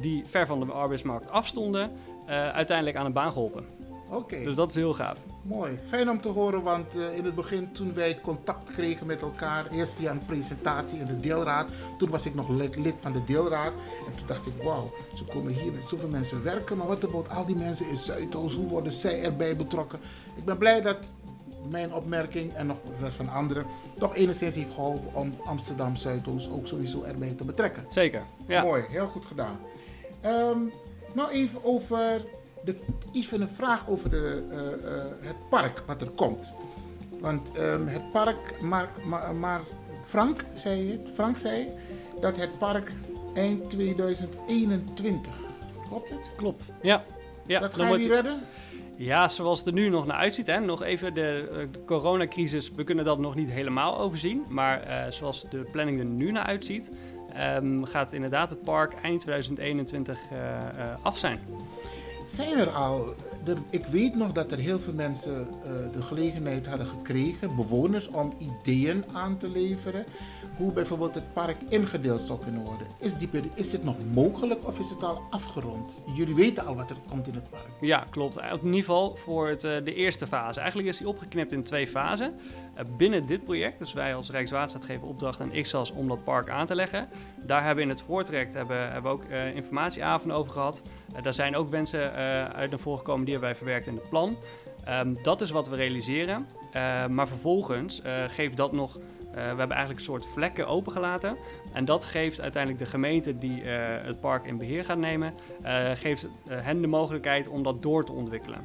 S9: die ver van de arbeidsmarkt afstonden, uiteindelijk aan een baan geholpen.
S2: Oké.
S9: Dus dat is heel gaaf.
S2: Mooi. Fijn om te horen, want uh, in het begin toen wij contact kregen met elkaar, eerst via een presentatie in de deelraad, toen was ik nog lid, lid van de deelraad. En toen dacht ik, wauw, ze komen hier met zoveel mensen werken, maar wat about al die mensen in Zuidoost, hoe worden zij erbij betrokken? Ik ben blij dat mijn opmerking en nog de rest van anderen toch enigszins heeft geholpen om Amsterdam Zuidoost ook sowieso erbij te betrekken.
S9: Zeker, ja.
S2: Mooi, heel goed gedaan. Um, nou even over de, iets van een vraag over de, uh, uh, het park wat er komt. Want um, het park, maar, maar, maar, Frank zei het, Frank zei dat het park eind 2021. Klopt het?
S9: Klopt, ja. ja
S2: dat ga je niet redden?
S9: Ja, zoals het er nu nog naar uitziet. Hè. Nog even de, de coronacrisis, we kunnen dat nog niet helemaal overzien. Maar uh, zoals de planning er nu naar uitziet, um, gaat inderdaad het park eind 2021 uh, uh, af zijn.
S2: Zijn er al, er, ik weet nog dat er heel veel mensen uh, de gelegenheid hadden gekregen, bewoners, om ideeën aan te leveren hoe bijvoorbeeld het park ingedeeld zou kunnen worden. Is, die, is dit nog mogelijk of is het al afgerond? Jullie weten al wat er komt in het park.
S9: Ja, klopt. In ieder geval voor het, uh, de eerste fase. Eigenlijk is die opgeknipt in twee fasen. Uh, binnen dit project, dus wij als Rijkswaterstaat geven opdracht aan IXAS om dat park aan te leggen. Daar hebben we in het voortraject hebben, hebben ook uh, informatieavonden over gehad. daar zijn ook wensen uit naar voren gekomen die hebben wij verwerkt in het plan. Um, dat is wat we realiseren. maar vervolgens geeft dat nog we hebben eigenlijk een soort vlekken opengelaten. En dat geeft uiteindelijk de gemeente die uh, het park in beheer gaat nemen, uh, geeft hen de mogelijkheid om dat door te ontwikkelen.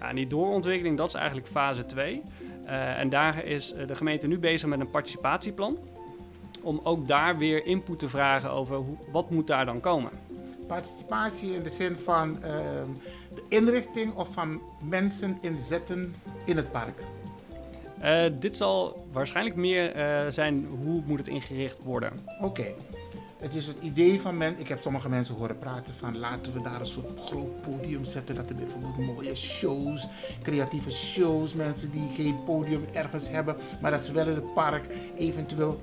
S9: Ja, en die doorontwikkeling, dat is eigenlijk fase 2. en daar is de gemeente nu bezig met een participatieplan. Om ook daar weer input te vragen over hoe, wat moet daar dan komen.
S2: Participatie in de zin van ehm, de inrichting of van mensen inzetten in het park?
S9: Uh, dit zal waarschijnlijk meer uh, zijn hoe moet het ingericht worden.
S2: Oké. Het is het idee van men. Ik heb sommige mensen horen praten van laten we daar een soort groot podium zetten. Dat er bijvoorbeeld mooie shows, creatieve shows, mensen die geen podium ergens hebben, maar dat ze wel in het park eventueel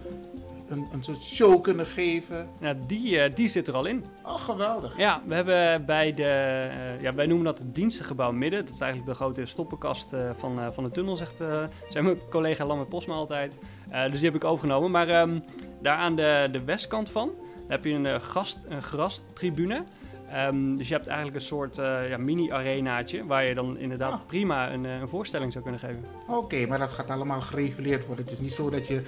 S2: een, een soort show kunnen geven.
S9: Ja, die, uh, die zit er al in.
S2: Oh, geweldig.
S9: Ja, we hebben bij de, uh, ja, wij noemen dat het dienstengebouw midden. Dat is eigenlijk de grote stoppenkast uh, van, van de tunnel, zegt zijn mijn collega Lamme Posma altijd. dus die heb ik overgenomen. Maar um, daar aan de, de westkant van heb je een, gast, een grastribune. Um, dus je hebt eigenlijk een soort uh, ja, mini-arenaatje waar je dan inderdaad ah. prima een, een, voorstelling zou kunnen geven.
S2: Oké, okay, maar dat gaat allemaal gereguleerd worden. Het is niet zo dat je,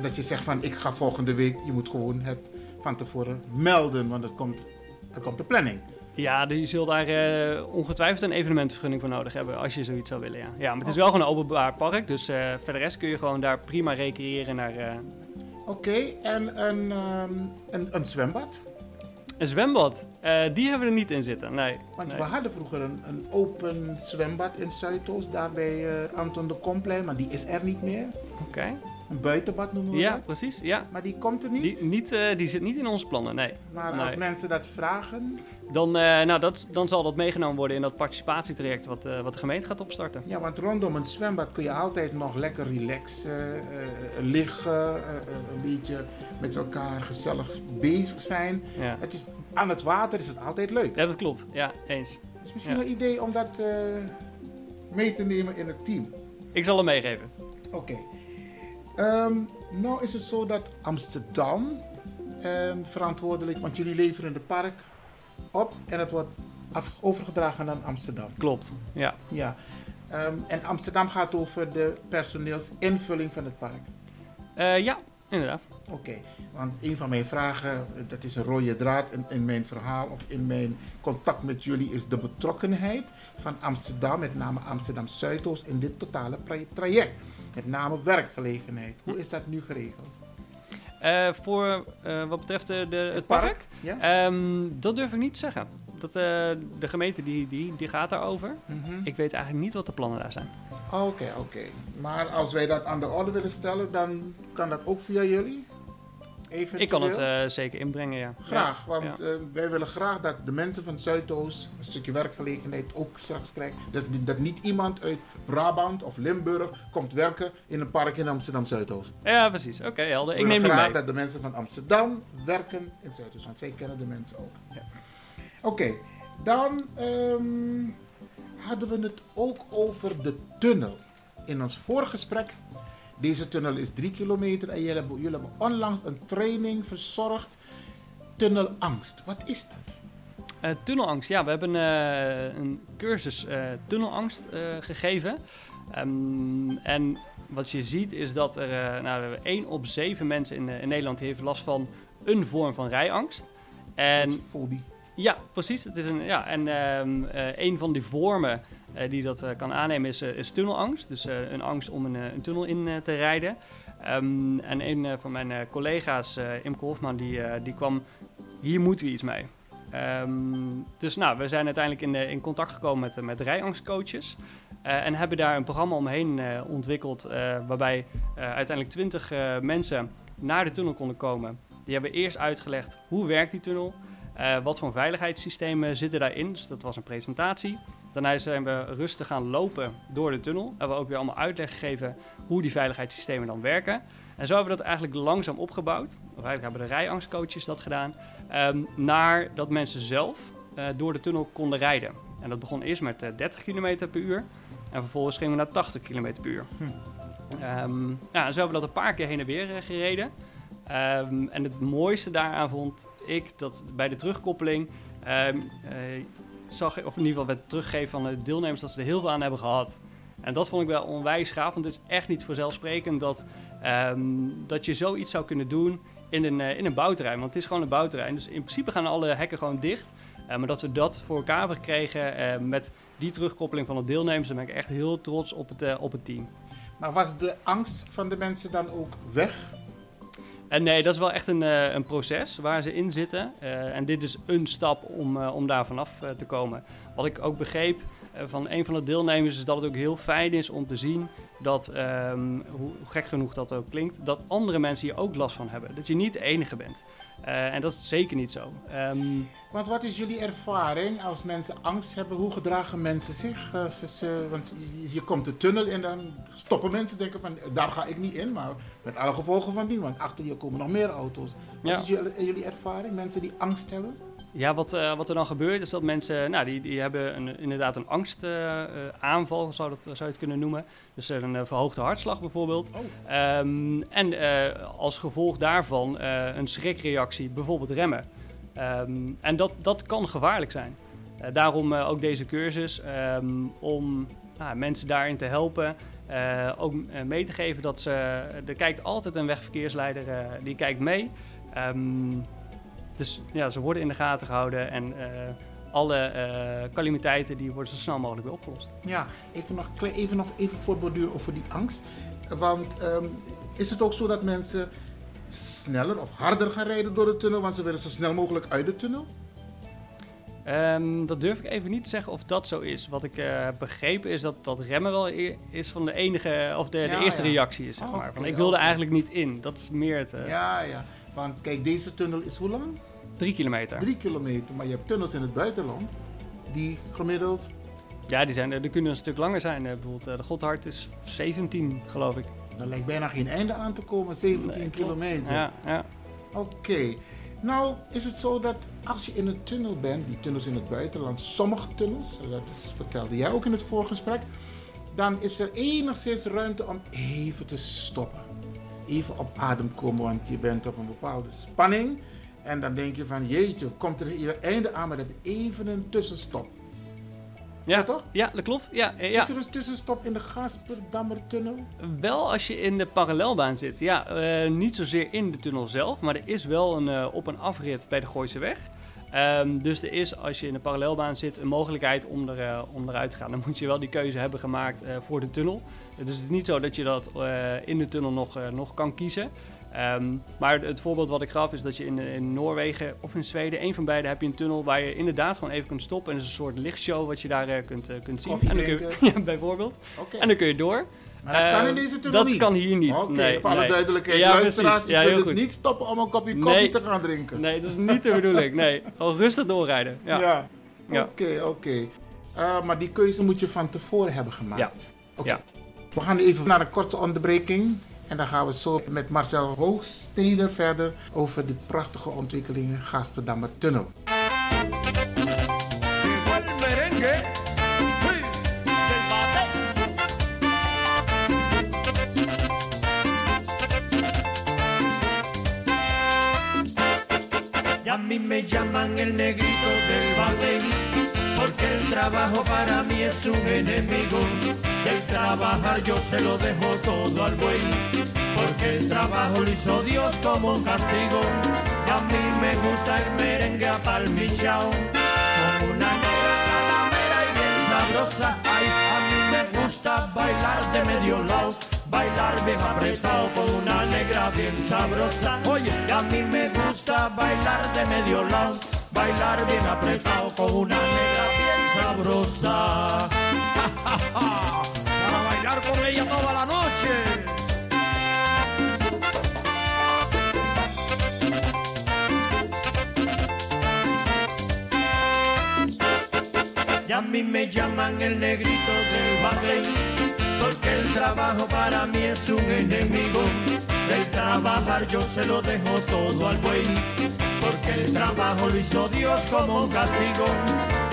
S2: dat je zegt van ik ga volgende week, je moet gewoon het van tevoren melden, want het komt, er komt de planning.
S9: Ja, je zult daar uh, ongetwijfeld een evenementvergunning voor nodig hebben als je zoiets zou willen. Ja, ja maar het is wel gewoon een openbaar park, dus uh, verder rest kun je gewoon daar prima recreëren naar. Uh...
S2: Oké, okay, en een, um, een, een zwembad?
S9: Een zwembad? Die hebben we er niet in zitten, nee.
S2: Want
S9: nee.
S2: we hadden vroeger een, een open zwembad in Zuidoost, daar bij Anton de Komplein, maar die is er niet meer.
S9: Oké. Okay.
S2: Een buitenbad noemen we
S9: ja,
S2: dat.
S9: precies. Ja.
S2: Maar die komt er niet?
S9: Die, niet, uh, die zit niet in onze plannen, nee.
S2: Maar
S9: nee.
S2: als mensen dat vragen?
S9: Dan, nou, dat, dan zal dat meegenomen worden in dat participatietraject wat, wat de gemeente gaat opstarten.
S2: Ja, want rondom een zwembad kun je altijd nog lekker relaxen, liggen, een beetje met elkaar gezellig bezig zijn.
S9: Ja.
S2: Het is, aan het water is het altijd leuk.
S9: Ja, dat klopt. Ja, eens.
S2: Het is misschien
S9: ja.
S2: een idee om dat mee te nemen in het team.
S9: Ik zal hem meegeven.
S2: Oké. Okay. Um, nou is het zo dat Amsterdam um, verantwoordelijk, want jullie leveren het park op en het wordt af, overgedragen aan Amsterdam.
S9: Klopt, ja.
S2: ja. Um, en Amsterdam gaat over de personeelsinvulling van het park.
S9: Uh, ja, inderdaad.
S2: Oké, okay. want een van mijn vragen, dat is een rode draad in, in, mijn verhaal of in mijn contact met jullie, is de betrokkenheid van Amsterdam, met name Amsterdam Zuidoost, in dit totale traject. Met name werkgelegenheid. Hoe is dat nu geregeld?
S9: Uh, voor uh, wat betreft de, de, het,
S2: het
S9: park?
S2: park?
S9: Ja? Um, dat durf ik niet te zeggen. Dat, uh, de gemeente die, die, die gaat daarover.
S2: Mm -hmm.
S9: Ik weet eigenlijk niet wat de plannen daar zijn.
S2: Oké, okay, oké. Okay. Maar als wij dat aan de orde willen stellen, dan kan dat ook via jullie? Eventueel?
S9: Ik kan het uh, zeker inbrengen, ja.
S2: Graag, want ja. Uh, wij willen graag dat de mensen van Zuidoost een stukje werkgelegenheid ook straks krijgen. Dat, dat niet iemand uit Brabant of Limburg komt werken in een park in Amsterdam Zuidoost.
S9: Ja, precies. Oké, okay, helder.
S2: We
S9: Ik neem
S2: graag
S9: mee.
S2: dat de mensen van Amsterdam werken in Zuidoost, want zij kennen de mensen ook.
S9: Ja.
S2: Oké, okay, dan um, hadden we het ook over de tunnel. In ons voorgesprek deze tunnel is drie kilometer en jullie hebben, jullie hebben onlangs een training verzorgd. Tunnelangst, wat is dat?
S9: Uh, tunnelangst, ja, we hebben uh, een cursus uh, tunnelangst gegeven. Um, en wat je ziet is dat er nou, 1 op 7 mensen in, in Nederland heeft last van een vorm van rijangst. En,
S2: fobie.
S9: Ja, precies. Het is een, ja, en um, een van die vormen die dat uh, kan aannemen is, is tunnelangst. Dus een angst om een, een tunnel in te rijden. Um, en een van mijn collega's, Imke Hofman, die, die kwam... Hier moeten we iets mee. Um, dus nou, we zijn uiteindelijk in, in contact gekomen met, met rijangstcoaches. en hebben daar een programma omheen ontwikkeld... waarbij uiteindelijk 20 mensen naar de tunnel konden komen. Die hebben eerst uitgelegd hoe werkt die tunnel... Wat voor veiligheidssystemen zitten daarin? Dus dat was een presentatie. Daarna zijn we rustig gaan lopen door de tunnel. Hebben we ook weer allemaal uitleg gegeven hoe die veiligheidssystemen dan werken. En zo hebben we dat eigenlijk langzaam opgebouwd. Of eigenlijk hebben de rijangstcoaches dat gedaan. Um, naar dat mensen zelf uh, door de tunnel konden rijden. En dat begon eerst met uh, 30 km per uur. En vervolgens gingen we naar 80 km per uur. Hm. Um, ja, zo hebben we dat een paar keer heen en weer uh, gereden. Um, en het mooiste daaraan vond ik dat bij de terugkoppeling um, uh, zag of in ieder geval werd teruggegeven van de deelnemers dat ze er heel veel aan hebben gehad. En dat vond ik wel onwijs gaaf, want het is echt niet vanzelfsprekend dat, um, dat je zoiets zou kunnen doen in een, uh, in een bouwterrein. Want het is gewoon een bouwterrein, dus in principe gaan alle hekken gewoon dicht. Uh, maar dat we dat voor elkaar hebben gekregen uh, met die terugkoppeling van de deelnemers, dan ben ik echt heel trots op het, op het team.
S2: Maar was de angst van de mensen dan ook weg?
S9: En nee, dat is wel echt een, uh, een proces waar ze in zitten. Uh, en dit is een stap om, uh, om daar vanaf te komen. Wat ik ook begreep, van een van de deelnemers is dat het ook heel fijn is om te zien dat, ehm, hoe gek genoeg dat ook klinkt, dat andere mensen hier ook last van hebben. Dat je niet de enige bent. En dat is zeker niet zo. Ehm,
S2: want wat is jullie ervaring als mensen angst hebben? Hoe gedragen mensen zich? ze, want je komt de tunnel in, dan stoppen mensen denken van daar ga ik niet in, maar met alle gevolgen van die, want achter je komen nog meer auto's. Wat is jullie, jullie ervaring? Mensen die angst hebben?
S9: Ja, wat, uh, wat er dan gebeurt is dat mensen, nou, die, die hebben een, inderdaad een angstaanval, uh, zou, dat, zou je het kunnen noemen. Dus een uh, verhoogde hartslag bijvoorbeeld. Oh. Um, en als gevolg daarvan een schrikreactie, bijvoorbeeld remmen. Um, en dat, dat kan gevaarlijk zijn. daarom ook deze cursus, um, om nou, mensen daarin te helpen. ook mee te geven dat ze, er kijkt altijd een wegverkeersleider, die kijkt mee. Dus ja, ze worden in de gaten gehouden en uh, alle uh, calamiteiten die worden zo snel mogelijk weer opgelost.
S2: Ja, even nog, even, nog even voorborduren over die angst. Want um, is het ook zo dat mensen sneller of harder gaan rijden door de tunnel, want ze willen zo snel mogelijk uit de tunnel?
S9: Um, dat durf ik even niet te zeggen of dat zo is. Wat ik uh, heb begrepen is dat, dat remmen wel e is van de enige, of de, ja, de eerste ja. reactie is, zeg maar. van, ik wilde eigenlijk niet in. Dat is meer het... Uh,
S2: ja, ja. Want kijk, deze tunnel is hoe lang?
S9: Drie kilometer.
S2: Drie kilometer, maar je hebt tunnels in het buitenland die gemiddeld...
S9: Ja, die, zijn, die kunnen een stuk langer zijn. Bijvoorbeeld de Godhard is 17, geloof ik.
S2: Er lijkt bijna geen einde aan te komen, 17 nee, kilometer.
S9: Ja, ja.
S2: Oké. Okay. Nou, is het zo dat als je in een tunnel bent, die tunnels in het buitenland, sommige tunnels, dat vertelde jij ook in het voorgesprek, dan is er enigszins ruimte om even te stoppen. Even op adem komen, want je bent op een bepaalde spanning. En dan denk je van, jeetje, komt er hier een einde aan, maar dan heb je even een tussenstop.
S9: Ja,
S2: toch?
S9: Ja, dat klopt. Ja, ja.
S2: Is er een tussenstop in de Gasperdammertunnel?
S9: Wel als je in de parallelbaan zit. Ja, uh, niet zozeer in de tunnel zelf, maar er is wel een uh, op- en afrit bij de Gooise Weg. Um, dus er is, als je in de parallelbaan zit, een mogelijkheid om, er, uh, om eruit te gaan. Dan moet je wel die keuze hebben gemaakt voor de tunnel. Dus het is niet zo dat je dat in de tunnel nog, nog kan kiezen. Um, maar het voorbeeld wat ik gaf is dat je in, in Noorwegen of in Zweden, een van beide, heb je een tunnel waar je inderdaad gewoon even kunt stoppen. En het is een soort lichtshow wat je daar kunt, kunt zien. En dan kun je, ja, bijvoorbeeld. Okay. En dan kun je door.
S2: Maar dat kan in deze tunnel
S9: dat
S2: niet?
S9: kan hier niet.
S2: Oké, okay,
S9: nee,
S2: voor alle
S9: nee.
S2: duidelijkheid.
S9: Ja,
S2: Luisteraars,
S9: ja,
S2: je dus
S9: goed.
S2: niet stoppen om een kopje koffie
S9: nee.
S2: te gaan drinken.
S9: Nee, dat is niet de bedoeling. Nee, gewoon rustig doorrijden. Ja.
S2: Oké, oké. Okay, uh, maar die keuze moet je van tevoren hebben gemaakt.
S9: Ja.
S2: Oké.
S9: Ja.
S2: We gaan even naar een korte onderbreking. En dan gaan we zo met Marcel Hoogsteder verder over de prachtige ontwikkelingen Gasperdammer Tunnel.
S11: A mí me llaman el negrito del valle, porque el trabajo para mí es un enemigo. El trabajar yo se lo dejo todo al buey, porque el trabajo lo hizo Dios como castigo. A mí me gusta el merengue apalmichao, con una negra salamera y bien sabrosa. Ay, a mí me gusta bailar de medio lado, bailar bien apretado con una negra bien sabrosa. Oye, y a mí me gusta bailar de medio lado, bailar bien apretado con una negra bien sabrosa. Para bailar con ella toda la noche. Y a mí me llaman el negrito del barrio, porque el trabajo para mí es un enemigo. El trabajar yo se lo dejo todo al buey, porque el trabajo lo hizo Dios como un castigo.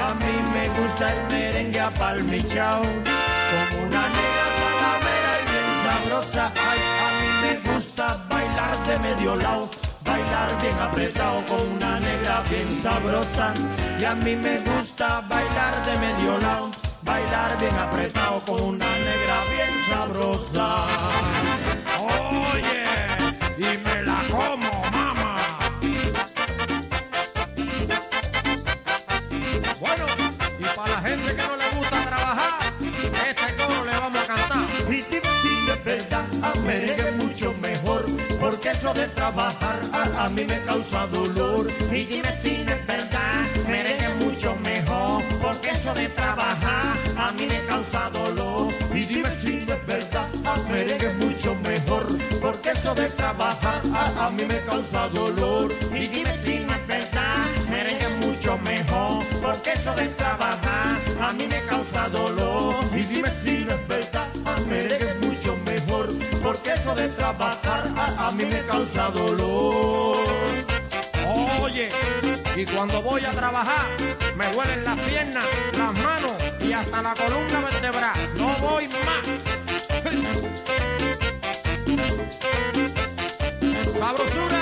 S11: A mí me gusta el merengue apalmichao, como una negra salamera y bien sabrosa. A mí me gusta bailar de medio lado, bailar bien apretado con una negra bien sabrosa. Y a mí me gusta bailar de medio lado, bailar bien apretado con una negra bien sabrosa. Oye, y me la como, mamá. Bueno, y para la gente que no le gusta trabajar, este coro le vamos a cantar. Y si de verdad a merengue es mucho mejor, porque eso de trabajar a, a mí me causa dolor. Y dime si de verdad merengue es mucho mejor, porque eso de trabajar causa dolor. Y dime si no es verdad, merengue es mucho mejor, porque eso de trabajar a, a mí me causa dolor. Y dime si no es verdad, merengue es mucho mejor, porque eso de trabajar a mí me causa dolor. Y dime si no es verdad, merengue es mucho mejor, porque eso de trabajar a mí me causa dolor.
S12: Y cuando voy a trabajar me duelen las piernas, las manos y hasta la columna vertebral. No voy más. Sabrosura.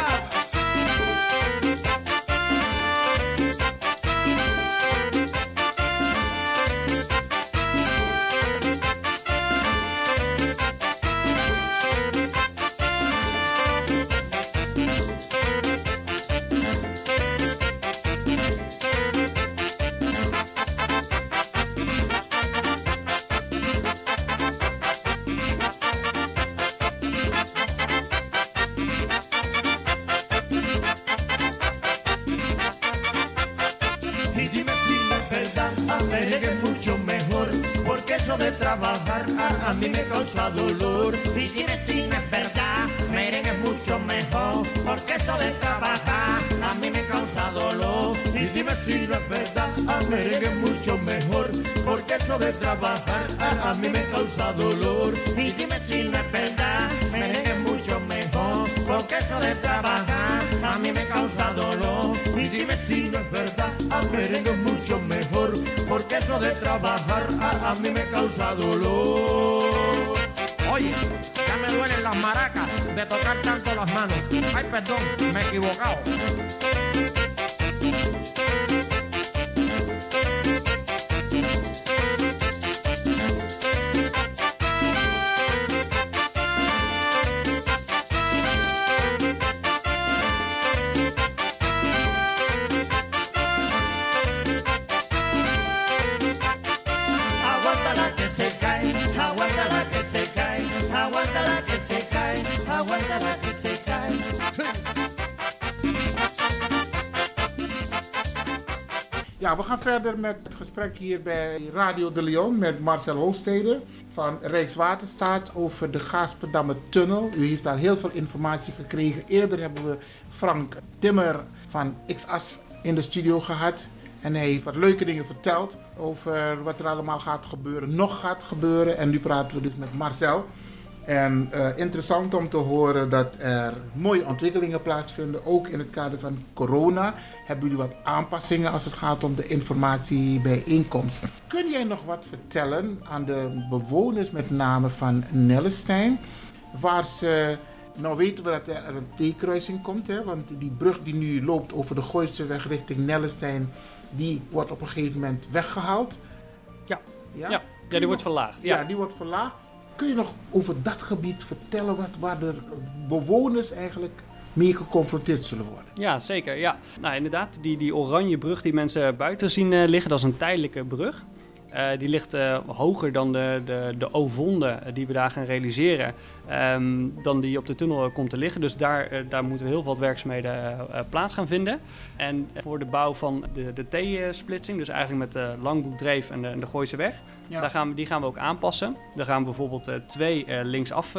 S12: Las manos. Ay, perdón, me he equivocado.
S2: We gaan verder met het gesprek hier bij Radio de Leon met Marcel Hoogsteder van Rijkswaterstaat over de Gaasperdammer Tunnel. U heeft al heel veel informatie gekregen. Eerder hebben we Frank Timmer van XAS in de studio gehad. En hij heeft wat leuke dingen verteld over wat er allemaal gaat gebeuren, nog gaat gebeuren. En nu praten we dus met Marcel. En eh, interessant om te horen dat er mooie ontwikkelingen plaatsvinden, ook in het kader van corona. Hebben jullie wat aanpassingen als het gaat om de informatiebijeenkomsten? Kun jij nog wat vertellen aan de bewoners, met name van Nellestein, waar ze. Nou weten we dat er een T-kruising komt, hè, want die brug die nu loopt over de Gooiseweg richting Nellestein, die wordt op een gegeven moment weggehaald.
S9: Ja,
S2: Ja?
S9: ja. ja die wordt verlaagd.
S2: Ja.
S9: Ja.
S2: die wordt verlaagd. Kun je nog over dat gebied vertellen wat, waar de bewoners eigenlijk mee geconfronteerd zullen worden?
S9: Ja, zeker. Ja. Nou, inderdaad, die, die oranje brug die mensen buiten zien eh, liggen, dat is een tijdelijke brug. Eh, die ligt eh, hoger dan de, de, de O-vonde eh, die we daar gaan realiseren, ehm, dan die op de tunnel komt te liggen. Dus daar, daar moeten we heel veel werkzaamheden plaats gaan vinden. En voor de bouw van de, de T-splitsing, dus eigenlijk met de Langbroekdreef en de, de Gooise Weg,
S2: Ja.
S9: daar gaan we, die gaan we ook aanpassen. Daar gaan we bijvoorbeeld twee linksaf,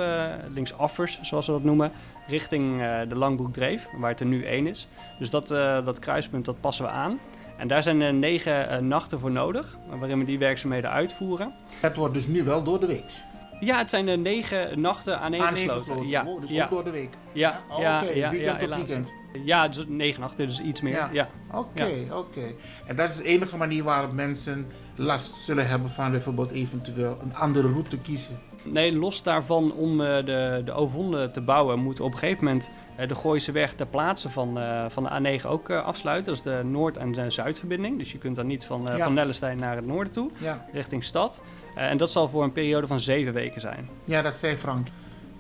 S9: linksaffers, zoals we dat noemen, richting de Langbroekdreef, waar het er nu één is. Dus dat, dat kruispunt, dat passen we aan. En daar zijn eh, negen eh, nachten voor nodig, waarin we die werkzaamheden uitvoeren.
S2: Het wordt dus nu wel door de week.
S9: Ja, het zijn de negen nachten aaneengesloten. Ja,
S2: Oh, dus
S9: ja.
S2: ook door de week.
S9: Ja,
S2: Oh,
S9: ja,
S2: oké.
S9: ja,
S2: Weekend
S9: ja,
S2: tot weekend.
S9: Ja, dus negen nachten, dus iets meer. Ja.
S2: Oké,
S9: Ja.
S2: oké. En dat is de enige manier waarop mensen last zullen hebben van bijvoorbeeld eventueel een andere route kiezen.
S9: Nee, los daarvan om eh, de, de Ovonde te bouwen, moeten we op een gegeven moment eh, de Gooise weg ter plaatse van, eh, van de A9 ook eh, afsluiten. Dat is de Noord- en de Zuidverbinding. Dus je kunt dan niet van, eh,
S2: Ja.
S9: van Nellestein naar het noorden toe,
S2: Ja.
S9: richting stad. Eh, en dat zal voor een periode van zeven weken zijn.
S2: Ja, dat zei Frank.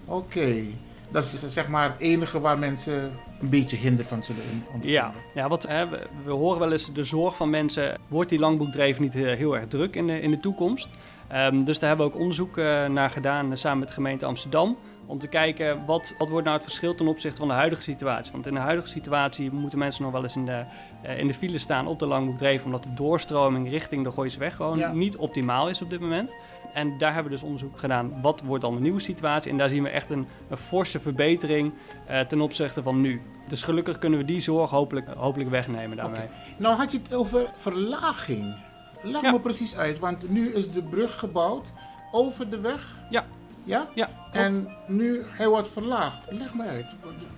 S2: Oké. Dat is zeg maar het enige waar mensen een beetje hinder van zullen in- ondervinden.
S9: Ja, ja wat, hè, we, we horen wel eens de zorg van mensen. Wordt die langboekdreef niet eh, heel erg druk in de, in de toekomst? Ehm, dus daar hebben we ook onderzoek eh, naar gedaan eh, samen met de gemeente Amsterdam. Om te kijken wat, wat wordt nou het verschil ten opzichte van de huidige situatie. Want in de huidige situatie moeten mensen nog wel eens in de, uh, in de file staan op de Langbroek omdat de doorstroming richting de Gooiseweg gewoon niet optimaal is op dit moment. En daar hebben we dus onderzoek gedaan. Wat wordt dan de nieuwe situatie? En daar zien we echt een, een forse verbetering uh, ten opzichte van nu. Dus gelukkig kunnen we die zorg hopelijk, hopelijk wegnemen daarmee. Okay.
S2: Nou had je het over verlaging. Leg ja. me precies uit, want nu is de brug gebouwd over de weg.
S9: Ja.
S2: Ja?
S9: Ja.
S2: Klopt. En nu hij wordt verlaagd. Leg me uit.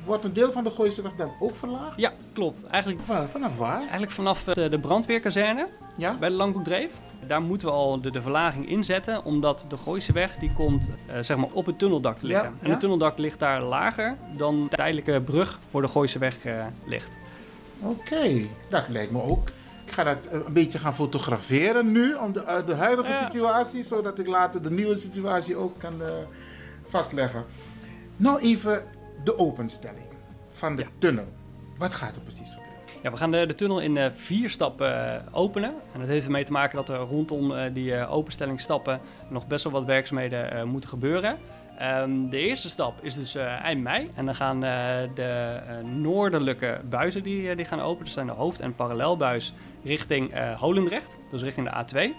S2: Wordt een deel van de Gooiseweg dan ook verlaagd?
S9: Ja, klopt. Eigenlijk,
S2: Van, vanaf waar?
S9: Eigenlijk vanaf de, de brandweerkazerne
S2: ja?
S9: bij de Langbroekdreef. Daar moeten we al de, de verlaging inzetten, omdat de Gooiseweg die komt uh, zeg maar op het tunneldak te liggen.
S2: Ja,
S9: en het tunneldak ligt daar lager dan de tijdelijke brug voor de Gooiseweg uh, ligt.
S2: Oké, okay. dat lijkt me ook ik ga dat een beetje gaan fotograferen nu, om de, de huidige ja. situatie, zodat ik later de nieuwe situatie ook kan uh, vastleggen. Nou even de openstelling van de ja. tunnel. Wat gaat er precies gebeuren?
S9: Ja, we gaan de, de tunnel in uh, vier stappen uh, openen. En dat heeft ermee te maken dat er rondom die openstellingsstappen nog best wel wat werkzaamheden moeten gebeuren. Um, de eerste stap is dus uh, eind mei. En dan gaan uh, de uh, noordelijke buizen die, die gaan open. Dat zijn de hoofd- en parallelbuis richting Holendrecht. Dus richting de A2.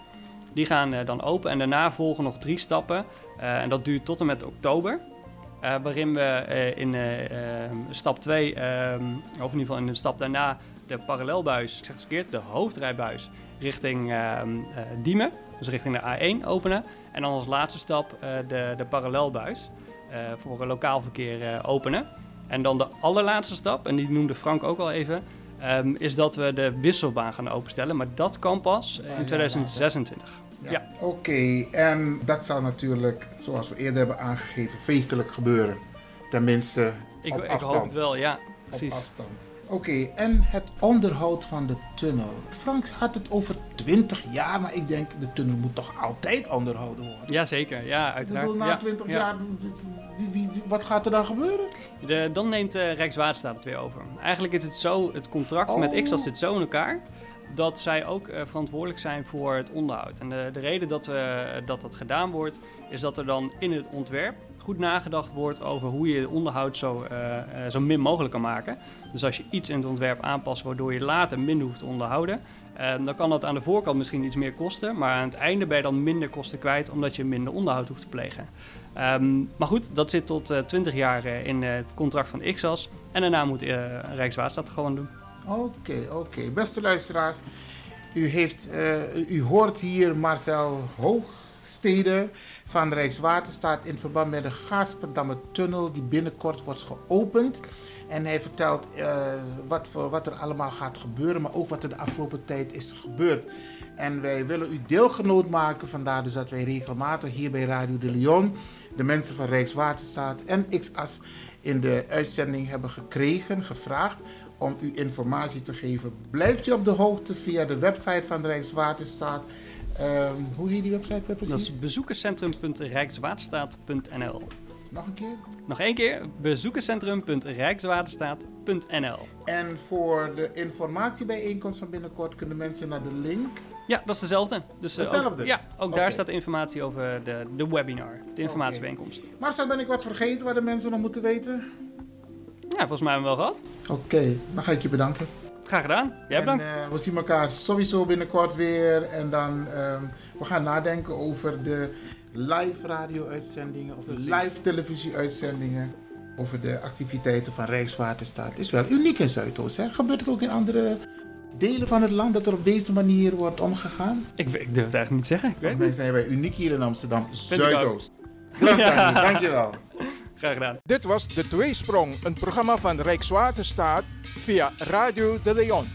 S9: Die gaan dan open. En daarna volgen nog drie stappen. en dat duurt tot en met oktober. waarin we in stap 2, um, of in ieder geval in de stap daarna, de parallelbuis, ik zeg het verkeerd, de hoofdrijbuis richting Diemen. Dus richting de A1 openen. En dan als laatste stap uh, de, de parallelbuis uh, voor lokaal verkeer uh, openen. En dan de allerlaatste stap, en die noemde Frank ook al even, um, is dat we de wisselbaan gaan openstellen. Maar dat kan pas in 2026.
S2: Ja, ja. Oké, okay. en dat zal natuurlijk, zoals we eerder hebben aangegeven, feestelijk gebeuren. Tenminste,
S9: ik,
S2: op
S9: ik
S2: afstand.
S9: hoop het wel, ja. Precies.
S2: Op afstand. Oké, okay, en het onderhoud van de tunnel. Frank had het over 20 jaar, maar ik denk de tunnel moet toch altijd onderhouden worden?
S9: Jazeker, ja, uiteraard.
S2: Ik bedoel, na
S9: ja,
S2: 20
S9: ja.
S2: jaar, wie, wie, wie, wat gaat er dan gebeuren?
S9: De, dan neemt uh, Rijkswaterstaat het weer over. Eigenlijk is het zo, het contract oh. met XAS zit zo in elkaar dat zij ook uh, verantwoordelijk zijn voor het onderhoud. En de, de reden dat, uh, dat dat gedaan wordt, is dat er dan in het ontwerp goed nagedacht wordt over hoe je het onderhoud zo, uh, zo min mogelijk kan maken. Dus als je iets in het ontwerp aanpast waardoor je later minder hoeft te onderhouden, dan kan dat aan de voorkant misschien iets meer kosten, maar aan het einde ben je dan minder kosten kwijt omdat je minder onderhoud hoeft te plegen. Um, maar goed, dat zit tot 20 jaar in het contract van XAS en daarna moet Rijkswaterstaat gewoon doen.
S2: Oké, oké. Beste luisteraars, u, heeft, uh, u hoort hier Marcel Hoogstede van Rijkswaterstaat in verband met de Gaasperdammer tunnel die binnenkort wordt geopend. En hij vertelt uh, wat, voor, wat er allemaal gaat gebeuren, maar ook wat er de afgelopen tijd is gebeurd. En wij willen u deelgenoot maken, vandaar dus dat wij regelmatig hier bij Radio de Leon de mensen van Rijkswaterstaat en XAS in de uitzending hebben gekregen, gevraagd om u informatie te geven. Blijft u op de hoogte via de website van Rijkswaterstaat. Um, hoe heet die website precies?
S9: Dat is bezoekerscentrum.rijkswaterstaat.nl
S2: Nog een keer?
S9: Nog één keer. bezoekerscentrum.rijkswaterstaat.nl
S2: En voor de informatiebijeenkomst van binnenkort kunnen mensen naar de link...
S9: Ja, dat is dezelfde. Dus,
S2: dezelfde?
S9: Ook, ja, ook okay. daar staat informatie over de, de webinar, de informatiebijeenkomst.
S2: Okay. Marcel, ben ik wat vergeten waar de mensen nog moeten weten?
S9: Ja, volgens mij hebben we wel gehad.
S2: Oké, okay, dan ga ik je bedanken.
S9: Graag gedaan. Jij bedankt.
S2: En, uh, we zien elkaar sowieso binnenkort weer. En dan um, we gaan nadenken over de live radio-uitzendingen of de live televisie-uitzendingen. Over de activiteiten van Rijkswaterstaat. Het is wel uniek in Zuidoost. Hè? Gebeurt het ook in andere delen van het land dat er op deze manier wordt omgegaan?
S9: Ik, ik durf het eigenlijk niet zeggen. Ik weet
S2: mij zijn wij uniek hier in Amsterdam Zuidoost. Bedankt, ja. dankjewel.
S1: Dit was De Tweesprong, een programma van Rijkswaterstaat via Radio de Leon.